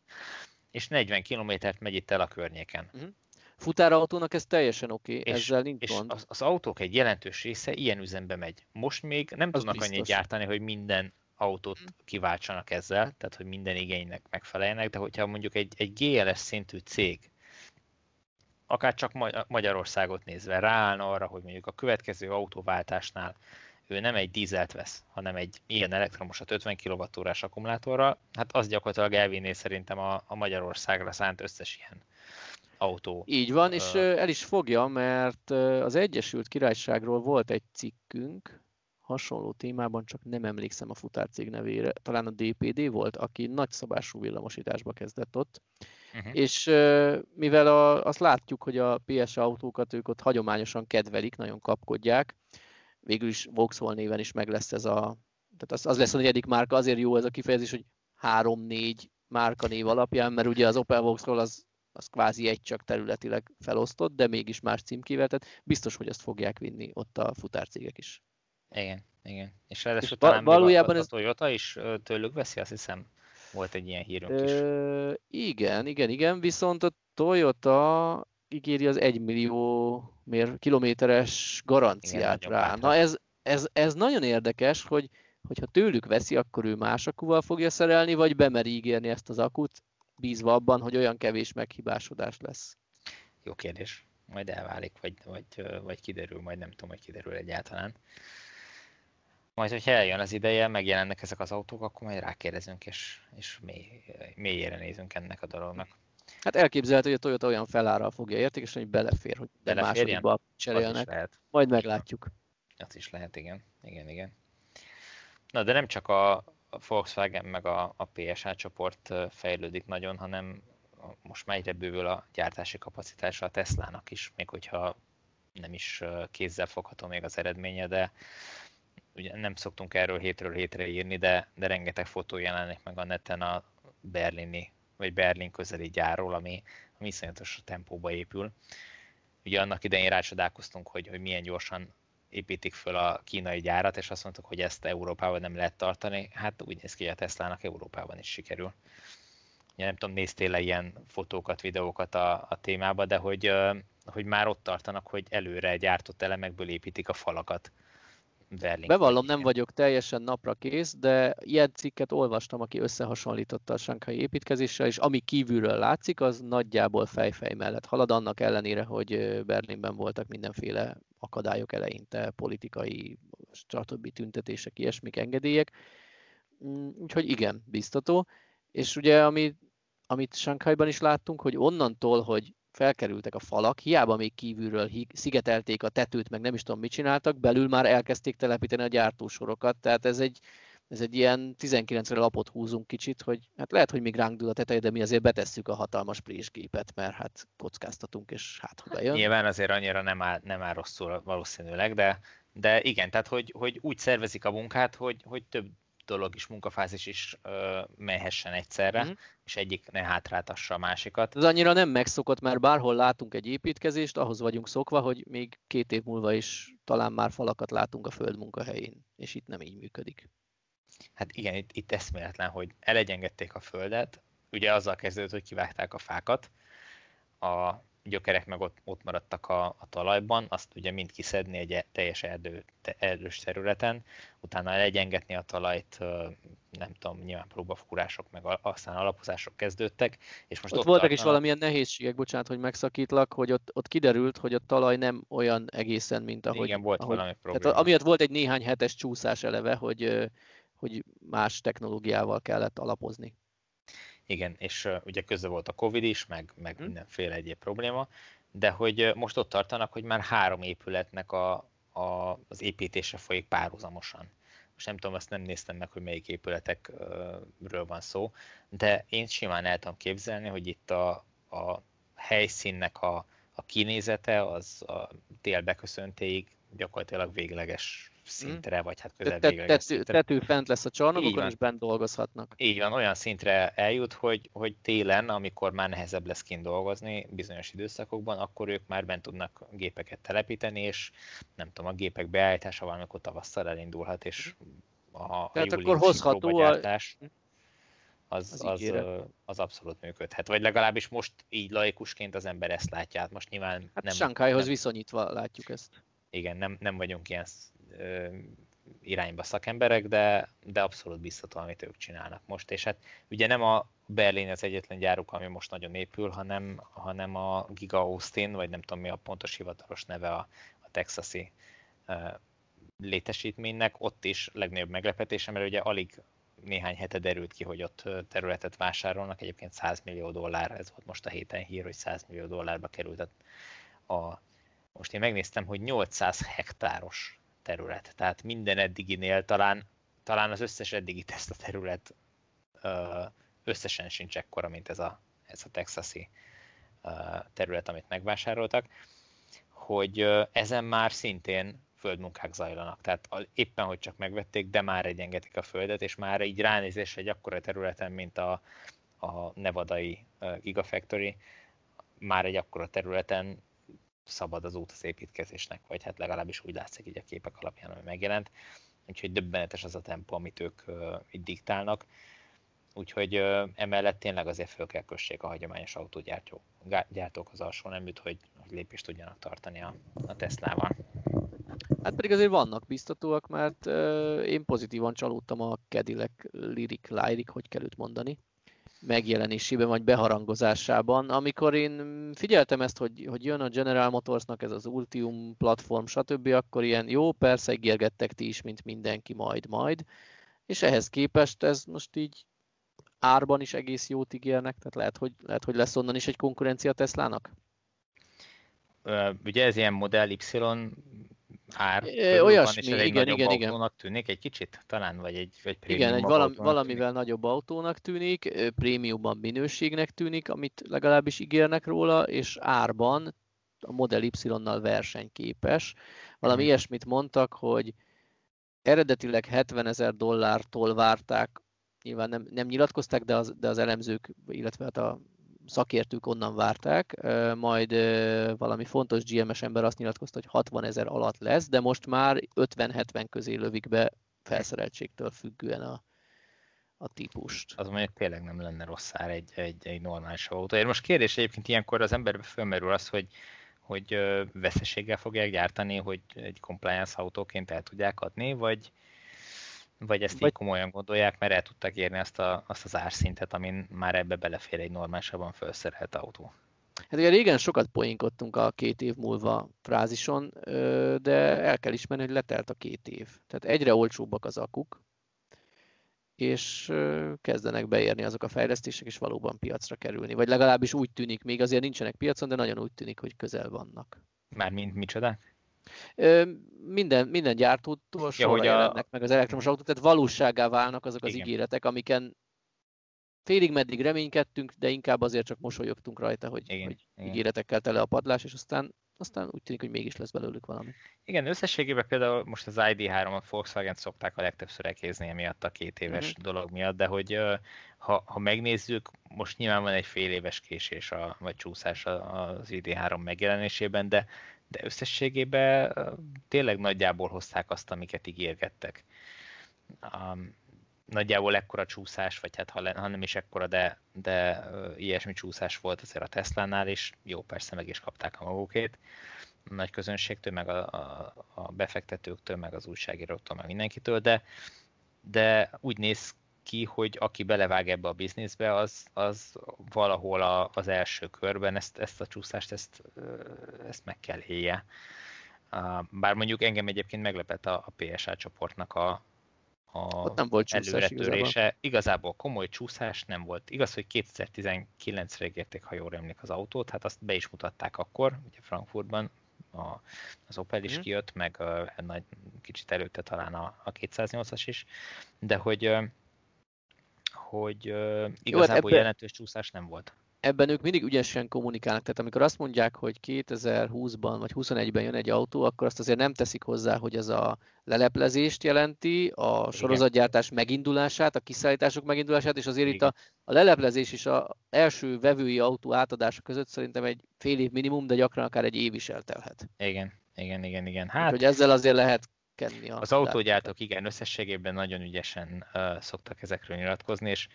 és 40 kilométert megy itt el a környéken. Uh-huh futárautónak ez teljesen oké, okay, ezzel nincs és gond. Az, az autók egy jelentős része ilyen üzembe megy. Most még nem az tudnak annyit gyártani, hogy minden autót kiváltsanak ezzel, tehát hogy minden igénynek megfeleljenek, de hogyha mondjuk egy, egy GLS szintű cég, akár csak Magyarországot nézve ráállna arra, hogy mondjuk a következő autóváltásnál ő nem egy dízelt vesz, hanem egy ilyen elektromosat 50 kWh akkumulátorral, hát az gyakorlatilag elvinné szerintem a, a Magyarországra szánt összes ilyen autó. Így van, és el is fogja, mert az Egyesült Királyságról volt egy cikkünk, hasonló témában, csak nem emlékszem a futárcég nevére, talán a DPD volt, aki nagyszabású villamosításba kezdett ott, uh-huh. és mivel a, azt látjuk, hogy a PS autókat ők ott hagyományosan kedvelik, nagyon kapkodják, végül is Vauxhall néven is meg lesz ez a, tehát az, az lesz a negyedik márka, azért jó ez a kifejezés, hogy három-négy márka név alapján, mert ugye az Opel Vauxhall az az kvázi egy csak területileg felosztott, de mégis más címkével, tehát biztos, hogy ezt fogják vinni ott a futárcégek is. Igen, igen. És ráadásul talán valójában a, a Toyota is tőlük veszi, azt hiszem, volt egy ilyen hírünk is. Ö, igen, igen, igen, viszont a Toyota ígéri az 1 millió mér, kilométeres garanciát igen, rá. Na ez, ez, ez nagyon érdekes, hogy hogyha tőlük veszi, akkor ő más akuval fogja szerelni, vagy bemeri ígérni ezt az akut bízva abban, hogy olyan kevés meghibásodás lesz? Jó kérdés. Majd elválik, vagy, vagy, vagy kiderül, majd nem tudom, hogy kiderül egyáltalán. Majd, hogyha eljön az ideje, megjelennek ezek az autók, akkor majd rákérdezünk, és, és mély, mélyére nézünk ennek a dolognak. Hát elképzelhető, hogy a Toyota olyan felárral fogja értékesíteni, hogy belefér, hogy belefér, másodikba cserélnek. Majd meglátjuk. Az is lehet, igen. Igen, igen. Na, de nem csak a, a Volkswagen meg a, a PSA csoport fejlődik nagyon, hanem most már egyre bővül a gyártási kapacitása a Teslának is, még hogyha nem is kézzel fogható még az eredménye, de ugye nem szoktunk erről hétről hétre írni, de, de rengeteg fotó jelenik meg a neten a berlini, vagy Berlin közeli gyárról, ami, ami iszonyatos tempóba épül. Ugye annak idején rácsodálkoztunk, hogy, hogy milyen gyorsan építik föl a kínai gyárat, és azt mondtuk, hogy ezt Európában nem lehet tartani. Hát úgy néz ki, hogy a Teslának Európában is sikerül. Ja, nem tudom, néztél le ilyen fotókat, videókat a, a témába, de hogy, hogy már ott tartanak, hogy előre gyártott elemekből építik a falakat. Berlin. Bevallom, nem vagyok teljesen napra kész, de ilyen cikket olvastam, aki összehasonlította a sankai építkezéssel, és ami kívülről látszik, az nagyjából fejfej mellett halad, annak ellenére, hogy Berlinben voltak mindenféle akadályok eleinte, politikai, stb. tüntetések, ilyesmik, engedélyek. Mm, úgyhogy igen, biztató. És ugye, amit, amit Sankhajban is láttunk, hogy onnantól, hogy felkerültek a falak, hiába még kívülről szigetelték a tetőt, meg nem is tudom mit csináltak, belül már elkezdték telepíteni a gyártósorokat, tehát ez egy, ez egy ilyen 19-re lapot húzunk kicsit, hogy hát lehet, hogy még ránk dől a teteje, de mi azért betesszük a hatalmas présgépet, mert hát kockáztatunk, és hát ha bejön. Nyilván azért annyira nem áll, nem áll rosszul valószínűleg, de, de igen, tehát hogy, hogy úgy szervezik a munkát, hogy, hogy több dolog is, munkafázis is ö, mehessen egyszerre, mm. és egyik ne hátráltassa a másikat. Ez annyira nem megszokott, mert bárhol látunk egy építkezést, ahhoz vagyunk szokva, hogy még két év múlva is talán már falakat látunk a föld munkahelyén, és itt nem így működik. Hát igen, itt, itt eszméletlen, hogy elegyengedték a földet, ugye azzal kezdődött, hogy kivágták a fákat, a gyökerek meg ott, ott maradtak a, a talajban, azt ugye mind kiszedni egy e, teljes erdő, te, erdős területen, utána legyengetni a talajt, nem tudom, nyilván próbafúrások, meg aztán alapozások kezdődtek. És most ott, ott voltak tartanak... is valamilyen nehézségek, bocsánat, hogy megszakítlak, hogy ott, ott kiderült, hogy a talaj nem olyan egészen, mint ahogy... Igen, volt ahogy, valami probléma. Tehát amiatt volt egy néhány hetes csúszás eleve, hogy, hogy más technológiával kellett alapozni. Igen, és uh, ugye közben volt a Covid is, meg, meg hmm. mindenféle egyéb probléma, de hogy uh, most ott tartanak, hogy már három épületnek a, a, az építése folyik párhuzamosan. Most nem tudom, azt nem néztem meg, hogy melyik épületekről van szó, de én simán el tudom képzelni, hogy itt a, a helyszínnek a, a kinézete az a tél beköszöntéig gyakorlatilag végleges szintre, vagy hát közel tető, szintre. Tető fent lesz a csarnokokon, és bent dolgozhatnak. Így van, olyan szintre eljut, hogy, hogy télen, amikor már nehezebb lesz kint dolgozni bizonyos időszakokban, akkor ők már bent tudnak gépeket telepíteni, és nem tudom, a gépek beállítása valamikor tavasszal elindulhat, és a, a Tehát akkor hozható a... az, az, az, az abszolút működhet. Vagy legalábbis most így laikusként az ember ezt látja. Hát most nyilván hát nem... Sankhájhoz viszonyítva látjuk ezt. Igen, nem, nem vagyunk ilyen irányba szakemberek, de, de abszolút biztató, amit ők csinálnak most. És hát ugye nem a Berlin az egyetlen gyáruk, ami most nagyon épül, hanem, hanem a Giga Austin, vagy nem tudom mi a pontos hivatalos neve a, a texasi uh, létesítménynek, ott is legnagyobb meglepetésem, mert ugye alig néhány hete derült ki, hogy ott területet vásárolnak, egyébként 100 millió dollár, ez volt most a héten hír, hogy 100 millió dollárba került a, most én megnéztem, hogy 800 hektáros terület. Tehát minden eddiginél talán, talán az összes eddigi teszt a terület összesen sincs ekkora, mint ez a, ez a texasi terület, amit megvásároltak, hogy ezen már szintén földmunkák zajlanak. Tehát éppen, hogy csak megvették, de már egyengetik a földet, és már így ránézés egy akkora területen, mint a, a nevadai Gigafactory, már egy akkora területen szabad az út az építkezésnek, vagy hát legalábbis úgy látszik így a képek alapján, ami megjelent. Úgyhogy döbbenetes az a tempó, amit ők uh, itt diktálnak. Úgyhogy uh, emellett tényleg azért föl kell kössék a hagyományos autógyártók gyártók az alsó neműt, hogy, hogy lépést tudjanak tartani a, a Teslával. Hát pedig azért vannak biztatóak, mert uh, én pozitívan csalódtam a Cadillac Lyric, Lyric, hogy kell őt mondani megjelenésében vagy beharangozásában. Amikor én figyeltem ezt, hogy, hogy jön a General Motorsnak ez az Ultium platform, stb., akkor ilyen jó, persze ígérgettek ti is, mint mindenki, majd, majd. És ehhez képest ez most így árban is egész jót ígérnek, tehát lehet, hogy, lehet, hogy lesz onnan is egy konkurencia Teslának? Ugye ez ilyen Model Y ár olyasmi, van, és igen, igen, igen. autónak tűnik egy kicsit talán, vagy egy, vagy Igen, egy valami, valamivel tűnik. nagyobb autónak tűnik, prémiumban minőségnek tűnik, amit legalábbis ígérnek róla, és árban a Model Y-nal versenyképes. Valami hmm. ilyesmit mondtak, hogy eredetileg 70 ezer dollártól várták, nyilván nem, nem nyilatkozták, de az, de az elemzők, illetve hát a szakértők onnan várták, majd valami fontos GMS ember azt nyilatkozta, hogy 60 ezer alatt lesz, de most már 50-70 közé lövik be felszereltségtől függően a, a típust. Az mondjuk tényleg nem lenne rossz ár egy, egy, egy normális autó. Most kérdés egyébként ilyenkor az emberbe fölmerül az, hogy, hogy veszességgel fogják gyártani, hogy egy compliance autóként el tudják adni, vagy, vagy ezt vagy... így komolyan gondolják, mert el tudtak érni azt, a, azt az árszintet, amin már ebbe belefér egy normálisabban felszerelt autó. Hát ugye régen sokat poénkodtunk a két év múlva frázison, de el kell ismerni, hogy letelt a két év. Tehát egyre olcsóbbak az akuk, és kezdenek beérni azok a fejlesztések, és valóban piacra kerülni. Vagy legalábbis úgy tűnik, még azért nincsenek piacon, de nagyon úgy tűnik, hogy közel vannak. Mármint micsodák? Minden, minden gyártótól ja, jelennek a... meg az elektromos autók, tehát valóságá válnak azok az Igen. ígéretek, amiken félig meddig reménykedtünk, de inkább azért csak mosolyogtunk rajta, hogy, Igen. hogy Igen. ígéretekkel tele a padlás, és aztán aztán úgy tűnik, hogy mégis lesz belőlük valami. Igen, összességében például most az ID3 a Volkswagen szokták a legtöbbször elkézni emiatt a két éves uh-huh. dolog miatt, de hogy ha, ha megnézzük, most nyilván van egy fél éves késés a, vagy csúszás az ID3 megjelenésében, de de összességében tényleg nagyjából hozták azt, amiket ígérgettek. Um, nagyjából ekkora csúszás, vagy hát ha, ha nem is ekkora, de, de ilyesmi csúszás volt azért a Tesla-nál, és jó, persze meg is kapták a magukét a nagy közönségtől, meg a, a, a befektetőktől, meg az újságíróktól, meg mindenkitől, de, de úgy néz ki, hogy aki belevág ebbe a bizniszbe, az, az valahol a, az első körben ezt, ezt a csúszást, ezt, ezt meg kell élje. Bár mondjuk engem egyébként meglepett a, a PSA csoportnak a, a Ott nem volt csúszás igazából. igazából komoly csúszás nem volt. Igaz, hogy 2019-re ígérték, ha jól emlék az autót, hát azt be is mutatták akkor, ugye Frankfurtban, a, az Opel is mm. kijött, meg uh, nagy, kicsit előtte talán a, a 208-as is, de hogy hogy uh, igazából Jó, hát jelentős csúszás nem volt ebben ők mindig ügyesen kommunikálnak. Tehát amikor azt mondják, hogy 2020-ban vagy 21-ben jön egy autó, akkor azt azért nem teszik hozzá, hogy ez a leleplezést jelenti, a sorozatgyártás megindulását, a kiszállítások megindulását, és azért Igen. itt a, a leleplezés és az első vevői autó átadása között szerintem egy fél év minimum, de gyakran akár egy év is eltelhet. Igen, igen, igen, igen. Hát, hogy ezzel azért lehet kenni. A az autógyártók igen, összességében nagyon ügyesen uh, szoktak ezekről nyilatkozni, és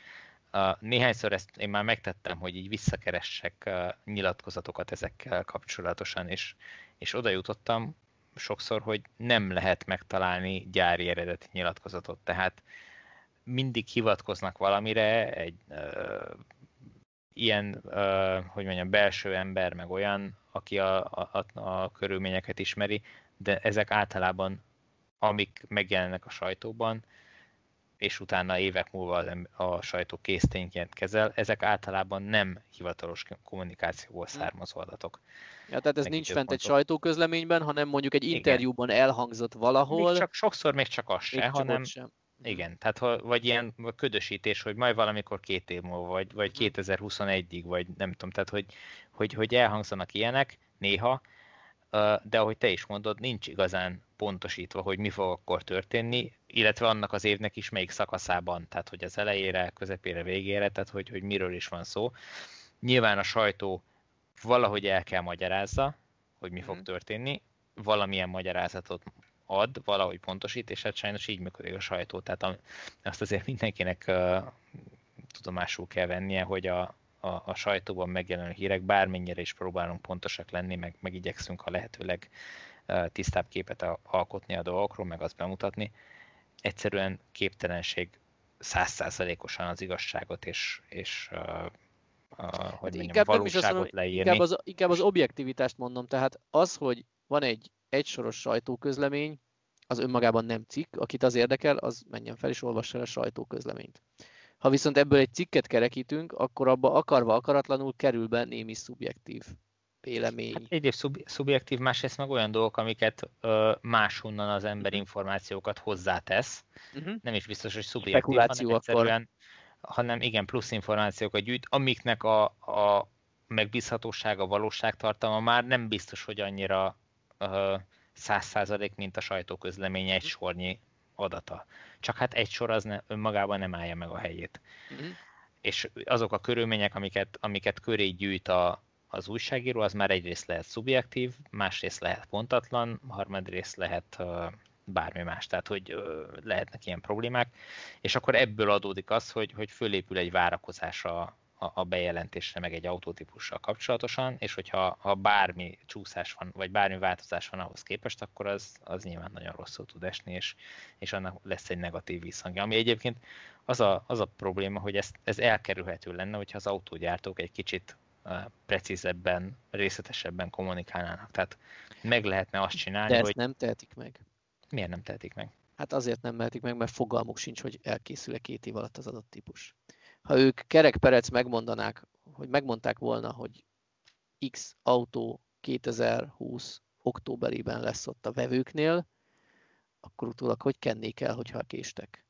Uh, néhányszor ezt én már megtettem, hogy így visszakeressek uh, nyilatkozatokat ezekkel kapcsolatosan, és, és oda jutottam sokszor, hogy nem lehet megtalálni gyári eredeti nyilatkozatot. Tehát mindig hivatkoznak valamire, egy uh, ilyen, uh, hogy mondjam, belső ember, meg olyan, aki a, a, a körülményeket ismeri, de ezek általában, amik megjelennek a sajtóban, és utána évek múlva a sajtó késztényként kezel, ezek általában nem hivatalos kommunikációból hm. származó adatok. Ja, tehát ez nincs fent egy sajtóközleményben, hanem mondjuk egy interjúban Igen. elhangzott valahol. Még csak, sokszor még csak az se, hanem, sem. Igen, tehát ha, vagy ilyen ködösítés, hogy majd valamikor két év múlva, vagy, vagy 2021-ig, hm. vagy nem tudom, tehát hogy, hogy, hogy elhangzanak ilyenek néha, de ahogy te is mondod, nincs igazán pontosítva, hogy mi fog akkor történni, illetve annak az évnek is melyik szakaszában, tehát hogy az elejére, közepére, végére, tehát hogy, hogy miről is van szó. Nyilván a sajtó valahogy el kell magyarázza, hogy mi fog mhm. történni, valamilyen magyarázatot ad, valahogy pontosít, és hát sajnos így működik a sajtó. Tehát azt azért mindenkinek uh, tudomásul kell vennie, hogy a, a, a sajtóban megjelenő hírek, bármennyire is próbálunk pontosak lenni, meg, meg igyekszünk a lehetőleg tisztább képet alkotni a dolgokról, meg azt bemutatni, egyszerűen képtelenség százszázalékosan az igazságot és, és uh, hogy mondjam, inkább valóságot mondom, leírni. Inkább az, inkább az objektivitást mondom, tehát az, hogy van egy egysoros sajtóközlemény, az önmagában nem cikk, akit az érdekel, az menjen fel és olvassa el a sajtóközleményt. Ha viszont ebből egy cikket kerekítünk, akkor abba akarva akaratlanul kerül be némi szubjektív vélemény. Hát egyrészt szub- szubjektív, másrészt meg olyan dolgok, amiket ö, máshonnan az ember mhm. információkat hozzátesz. Uh-huh. Nem is biztos, hogy szubjektív, hanem egyszerűen, hanem igen, plusz információkat gyűjt, amiknek a, a megbízhatósága, valóságtartalma már nem biztos, hogy annyira száz százalék, mint a sajtóközlemény egy mhm. sornyi adata. Csak hát egy sor az ne, önmagában nem állja meg a helyét. Uh-huh. És azok a körülmények, amiket, amiket köré gyűjt a, az újságíró, az már egyrészt lehet szubjektív, másrészt lehet pontatlan, harmadrészt lehet uh, bármi más, tehát hogy uh, lehetnek ilyen problémák, és akkor ebből adódik az, hogy, hogy fölépül egy várakozás a, a bejelentésre, meg egy autótípussal kapcsolatosan, és hogyha ha bármi csúszás van, vagy bármi változás van ahhoz képest, akkor az, az nyilván nagyon rosszul tud esni, és, és annak lesz egy negatív visszhangja. Ami egyébként az a, az a probléma, hogy ez, ez elkerülhető lenne, hogyha az autógyártók egy kicsit precízebben, részletesebben kommunikálnának. Tehát meg lehetne azt csinálni, De ezt hogy... nem tehetik meg. Miért nem tehetik meg? Hát azért nem mehetik meg, mert fogalmuk sincs, hogy elkészül-e két év alatt az adott típus. Ha ők kerekperec megmondanák, hogy megmondták volna, hogy X autó 2020 októberében lesz ott a vevőknél, akkor utólag hogy kennék el, hogyha késtek?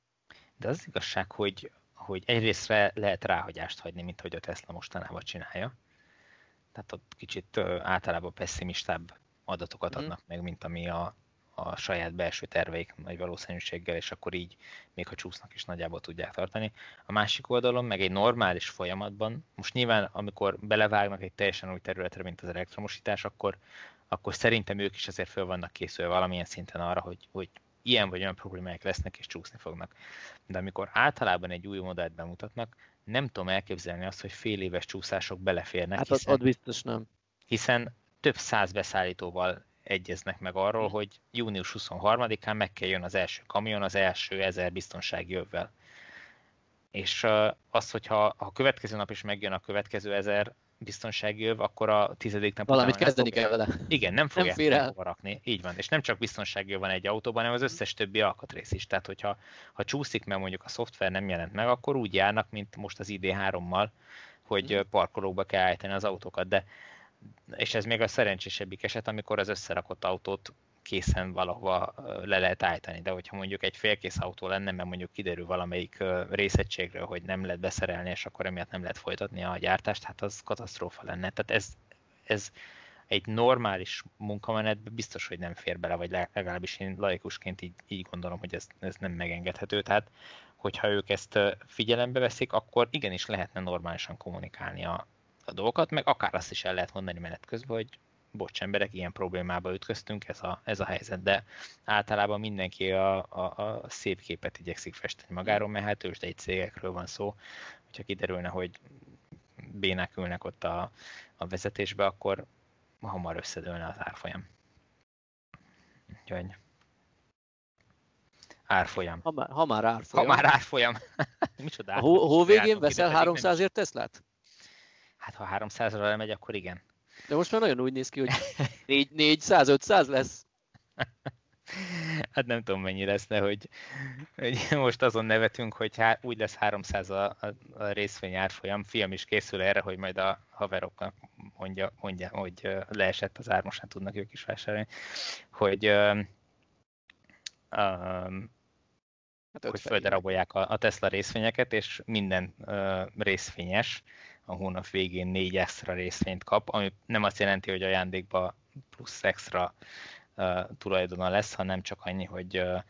De az igazság, hogy, hogy egyrésztre lehet ráhagyást hagyni, mint hogy a Tesla mostanában csinálja tehát ott kicsit általában pessimistább adatokat mhm. adnak mm. meg, mint ami a, a saját belső terveik nagy valószínűséggel, és akkor így, még ha csúsznak is nagyjából tudják tartani. A másik oldalon meg egy normális folyamatban, most nyilván amikor belevágnak egy teljesen új területre, mint az elektromosítás, akkor, akkor szerintem ők is azért föl vannak készülve valamilyen szinten arra, hogy, hogy ilyen vagy olyan problémák lesznek és csúszni fognak. De amikor általában egy új modellt bemutatnak, nem tudom elképzelni azt, hogy fél éves csúszások beleférnek. Hát hiszen, ott biztos nem. Hiszen több száz beszállítóval egyeznek meg arról, hogy június 23-án meg kell jön az első kamion, az első ezer biztonsági övvel. És az, hogyha a következő nap is megjön a következő ezer biztonsági öv, akkor a tizedik nap Valamit kezdeni kell vele. Igen, nem fogják nem rakni. Így van. És nem csak biztonsági öv van egy autóban, hanem az összes többi alkatrész is. Tehát, hogyha ha csúszik, mert mondjuk a szoftver nem jelent meg, akkor úgy járnak, mint most az ID3-mal, hogy mhm. parkolókba kell állítani az autókat. De és ez még a szerencsésebbik eset, amikor az összerakott autót készen valahova le lehet állítani, de hogyha mondjuk egy félkész autó lenne, mert mondjuk kiderül valamelyik részegységről, hogy nem lehet beszerelni, és akkor emiatt nem lehet folytatni a gyártást, hát az katasztrófa lenne. Tehát ez, ez egy normális munkamenetben biztos, hogy nem fér bele, vagy legalábbis én laikusként így, így gondolom, hogy ez, ez nem megengedhető. Tehát, hogyha ők ezt figyelembe veszik, akkor igenis lehetne normálisan kommunikálni a, a dolgokat, meg akár azt is el lehet mondani menet közben, hogy bocs emberek, ilyen problémába ütköztünk, ez a, ez a helyzet, de általában mindenki a, a, a szép képet igyekszik festeni magáról, mert hát egy cégekről van szó, hogyha kiderülne, hogy bénák ülnek ott a, a vezetésbe, akkor hamar összedőlne az árfolyam. Úgyhogy árfolyam. Ha már, ha már árfolyam. Ha már árfolyam. Micsoda a hó, hó végén veszel 300-ért Teslát? Hát ha 300-ra megy, akkor igen. De most már nagyon úgy néz ki, hogy 400-500 lesz. Hát nem tudom mennyi lesz, de hogy, hogy most azon nevetünk, hogy há, úgy lesz 300 a, a, a részvény árfolyam. Fiam is készül erre, hogy majd a haveroknak mondja, mondja hogy leesett az ár, most nem tudnak ők is vásárolni, hogy, um, um, hát hogy földerabolják a, a Tesla részvényeket, és minden uh, részvényes a hónap végén négy extra részvényt kap, ami nem azt jelenti, hogy ajándékba plusz extra uh, tulajdona lesz, hanem csak annyi, hogy uh,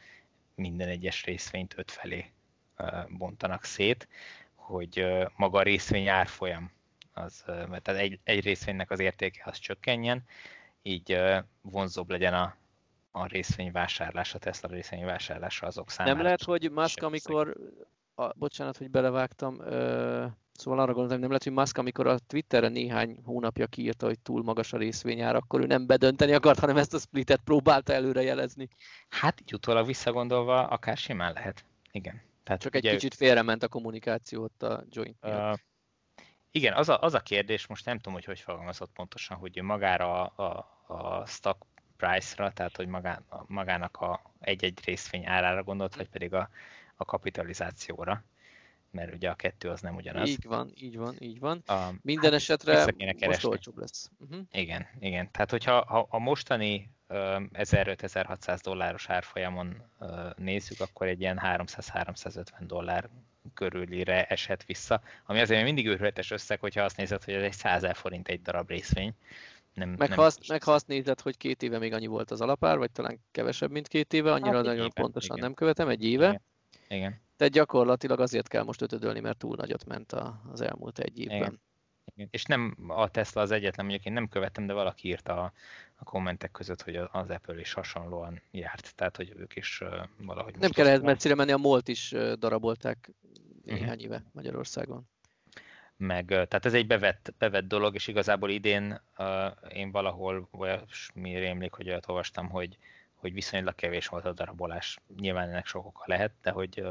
minden egyes részvényt öt felé uh, bontanak szét, hogy uh, maga a részvény árfolyam, az, uh, tehát egy, egy részvénynek az értéke az csökkenjen, így uh, vonzóbb legyen a, a részvényvásárlás, a Tesla részvényvásárlása azok számára. Nem lehet, hogy Musk, amikor, a, bocsánat, hogy belevágtam, uh Szóval arra gondoltam, hogy nem lehet, hogy Musk, amikor a Twitterre néhány hónapja kiírta, hogy túl magas a részvényár, akkor ő nem bedönteni akart, hanem ezt a splitet próbálta előre jelezni. Hát így utólag visszagondolva akár simán lehet. Igen. Tehát Csak egy kicsit félrement a kommunikáció ott a joint miatt. Uh, igen, az a, az a kérdés, most nem tudom, hogy hogy fogalmazott pontosan, hogy magára a, a, a stock price-ra, tehát hogy magá, magának a egy-egy részvény árára gondolt, vagy pedig a, a kapitalizációra mert ugye a kettő az nem ugyanaz. Így van, így van, így van. A, Minden hát esetre most olcsóbb lesz. Uh-huh. Igen, igen. Tehát hogyha ha a mostani uh, 1500-1600 dolláros árfolyamon nézzük, akkor egy ilyen 300-350 dollár körülire eshet vissza, ami azért mindig őrületes összeg, hogyha azt nézed, hogy ez egy 100 forint egy darab részvény. Nem, meg, nem ha azt, meg ha azt nézed, hogy két éve még annyi volt az alapár, vagy talán kevesebb, mint két éve, annyira hát nagyon éve, pontosan igen. nem követem, egy éve. Igen. igen. Tehát gyakorlatilag azért kell most ötödölni, mert túl nagyot ment az elmúlt egy évben. Igen. Igen. És nem a Tesla az egyetlen, mondjuk én nem követem, de valaki írta a, a kommentek között, hogy az Apple is hasonlóan járt, tehát hogy ők is uh, valahogy... Nem kell messzire menni, a Molt is uh, darabolták néhány uh-huh. éve Magyarországon. Meg, tehát ez egy bevett, bevett dolog, és igazából idén uh, én valahol mi rémlik, hogy olyat olvastam, hogy hogy viszonylag kevés volt a darabolás. Nyilván ennek sok oka lehet, de hogy,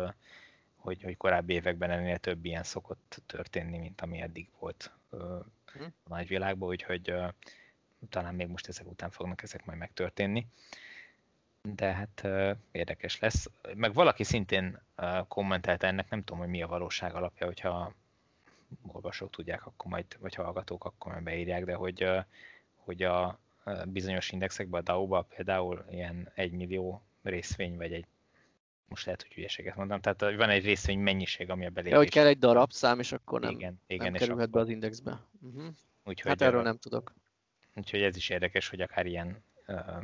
hogy, hogy korábbi években ennél több ilyen szokott történni, mint ami eddig volt hm. a nagyvilágban, úgyhogy talán még most ezek után fognak ezek majd megtörténni. De hát érdekes lesz. Meg valaki szintén kommentelte ennek, nem tudom, hogy mi a valóság alapja, hogyha olvasók tudják, akkor majd, vagy hallgatók, akkor majd beírják, de hogy, hogy a, bizonyos indexekben, a DAO-ba például ilyen egy millió részvény, vagy egy most lehet, hogy hülyeséget mondtam, tehát van egy részvény mennyiség, ami a belépés. Ja, hogy kell egy darab szám, és akkor nem, igen, igen, nem kerülhet be az indexbe. Uh-huh. Úgyhogy, hát erről nem tudok. Úgyhogy ez is érdekes, hogy akár ilyen, uh,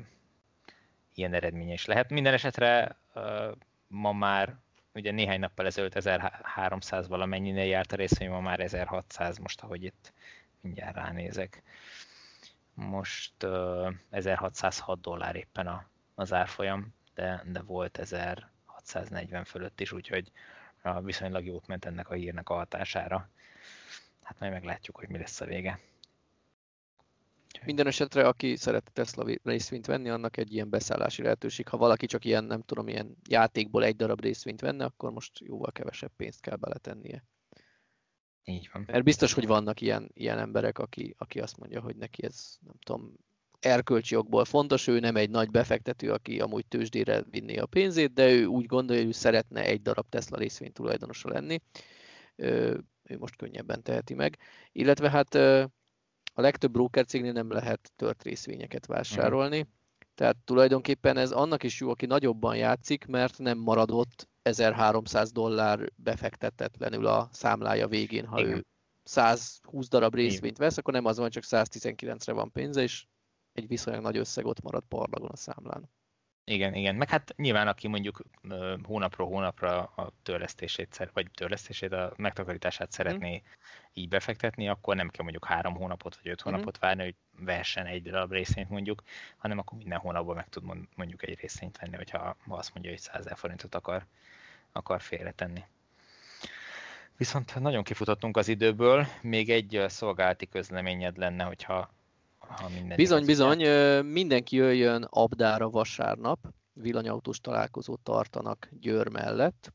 ilyen eredménye is lehet. Minden esetre uh, ma már, ugye néhány nappal ezelőtt 1300 valamennyinél járt a részvény, ma már 1600, most ahogy itt mindjárt ránézek. Most uh, 1606 dollár éppen a, az árfolyam. de, de volt 1640 fölött is, úgyhogy viszonylag jót ment ennek a hírnek a hatására. Hát majd meglátjuk, hogy mi lesz a vége. Minden esetre, aki szeret Tesla részvényt venni, annak egy ilyen beszállási lehetőség. Ha valaki csak ilyen, nem tudom, ilyen játékból egy darab részvényt venne, akkor most jóval kevesebb pénzt kell beletennie. Így van. Mert biztos, hogy vannak ilyen, ilyen emberek, aki, aki azt mondja, hogy neki ez, nem tudom, erkölcsi jogból fontos, ő nem egy nagy befektető, aki amúgy tőzsdére vinné a pénzét, de ő úgy gondolja, hogy ő szeretne egy darab Tesla részvény tulajdonosa lenni. Ő most könnyebben teheti meg. Illetve hát a legtöbb broker cégnél nem lehet tört részvényeket vásárolni. Mm. Tehát tulajdonképpen ez annak is jó, aki nagyobban játszik, mert nem maradott 1300 dollár befektetetlenül a számlája végén. Ha Igen. ő 120 darab részvényt vesz, akkor nem az van, csak 119-re van pénze, és egy viszonylag nagy összeg ott marad parlagon a számlán. Igen, igen. Meg hát nyilván, aki mondjuk hónapról hónapra a törlesztését, vagy törlesztését, a megtakarítását szeretné mm. így befektetni, akkor nem kell mondjuk három hónapot vagy öt mm. hónapot várni, hogy versen egy darab részvényt mondjuk, hanem akkor minden hónapban meg tud mondjuk egy részvényt venni, hogyha azt mondja, hogy 100 forintot akar, akar félretenni. Viszont nagyon kifutottunk az időből, még egy szolgálati közleményed lenne, hogyha ha minden bizony, bizony, igaz. mindenki jöjjön Abdára vasárnap, villanyautós találkozót tartanak Győr mellett.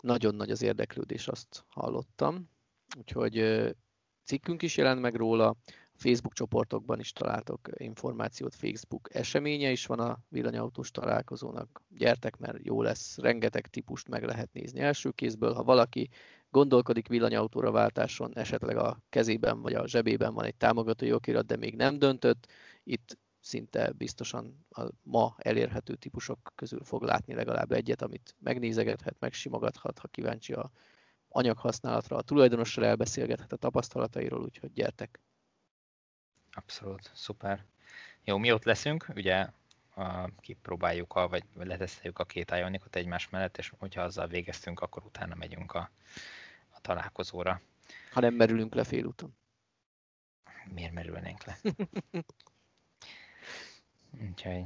Nagyon nagy az érdeklődés, azt hallottam. Úgyhogy cikkünk is jelent meg róla, Facebook csoportokban is találtok információt, Facebook eseménye is van a villanyautós találkozónak. Gyertek, mert jó lesz, rengeteg típust meg lehet nézni első kézből. Ha valaki gondolkodik villanyautóra váltáson, esetleg a kezében vagy a zsebében van egy támogató jogirat, de még nem döntött, itt szinte biztosan a ma elérhető típusok közül fog látni legalább egyet, amit megnézegethet, megsimogathat, ha kíváncsi a anyaghasználatra, a tulajdonossal elbeszélgethet a tapasztalatairól, úgyhogy gyertek! Abszolút, szuper. Jó, mi ott leszünk, ugye a, kipróbáljuk, a, vagy leteszteljük a két Ionicot egymás mellett, és hogyha azzal végeztünk, akkor utána megyünk a találkozóra. Ha nem merülünk le félúton. Miért merülnénk le? Úgyhogy...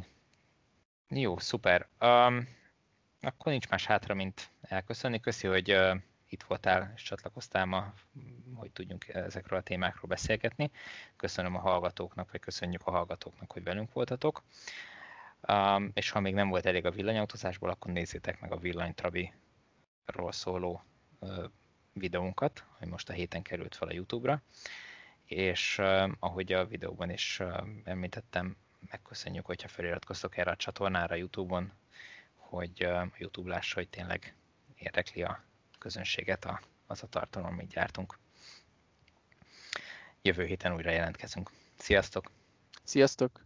Jó, szuper. Um, akkor nincs más hátra, mint elköszönni. Köszi, hogy uh, itt voltál és csatlakoztál ma, hogy tudjunk ezekről a témákról beszélgetni. Köszönöm a hallgatóknak, vagy köszönjük a hallgatóknak, hogy velünk voltatok. Um, és ha még nem volt elég a villanyautózásból, akkor nézzétek meg a villanytrabi-ról szóló uh, videónkat, hogy most a héten került fel a YouTube-ra, és uh, ahogy a videóban is uh, említettem, megköszönjük, hogyha feliratkoztok erre a csatornára a YouTube-on, hogy a YouTube lássa, hogy tényleg érdekli a közönséget a, az a tartalom, amit gyártunk. Jövő héten újra jelentkezünk. Sziasztok! Sziasztok!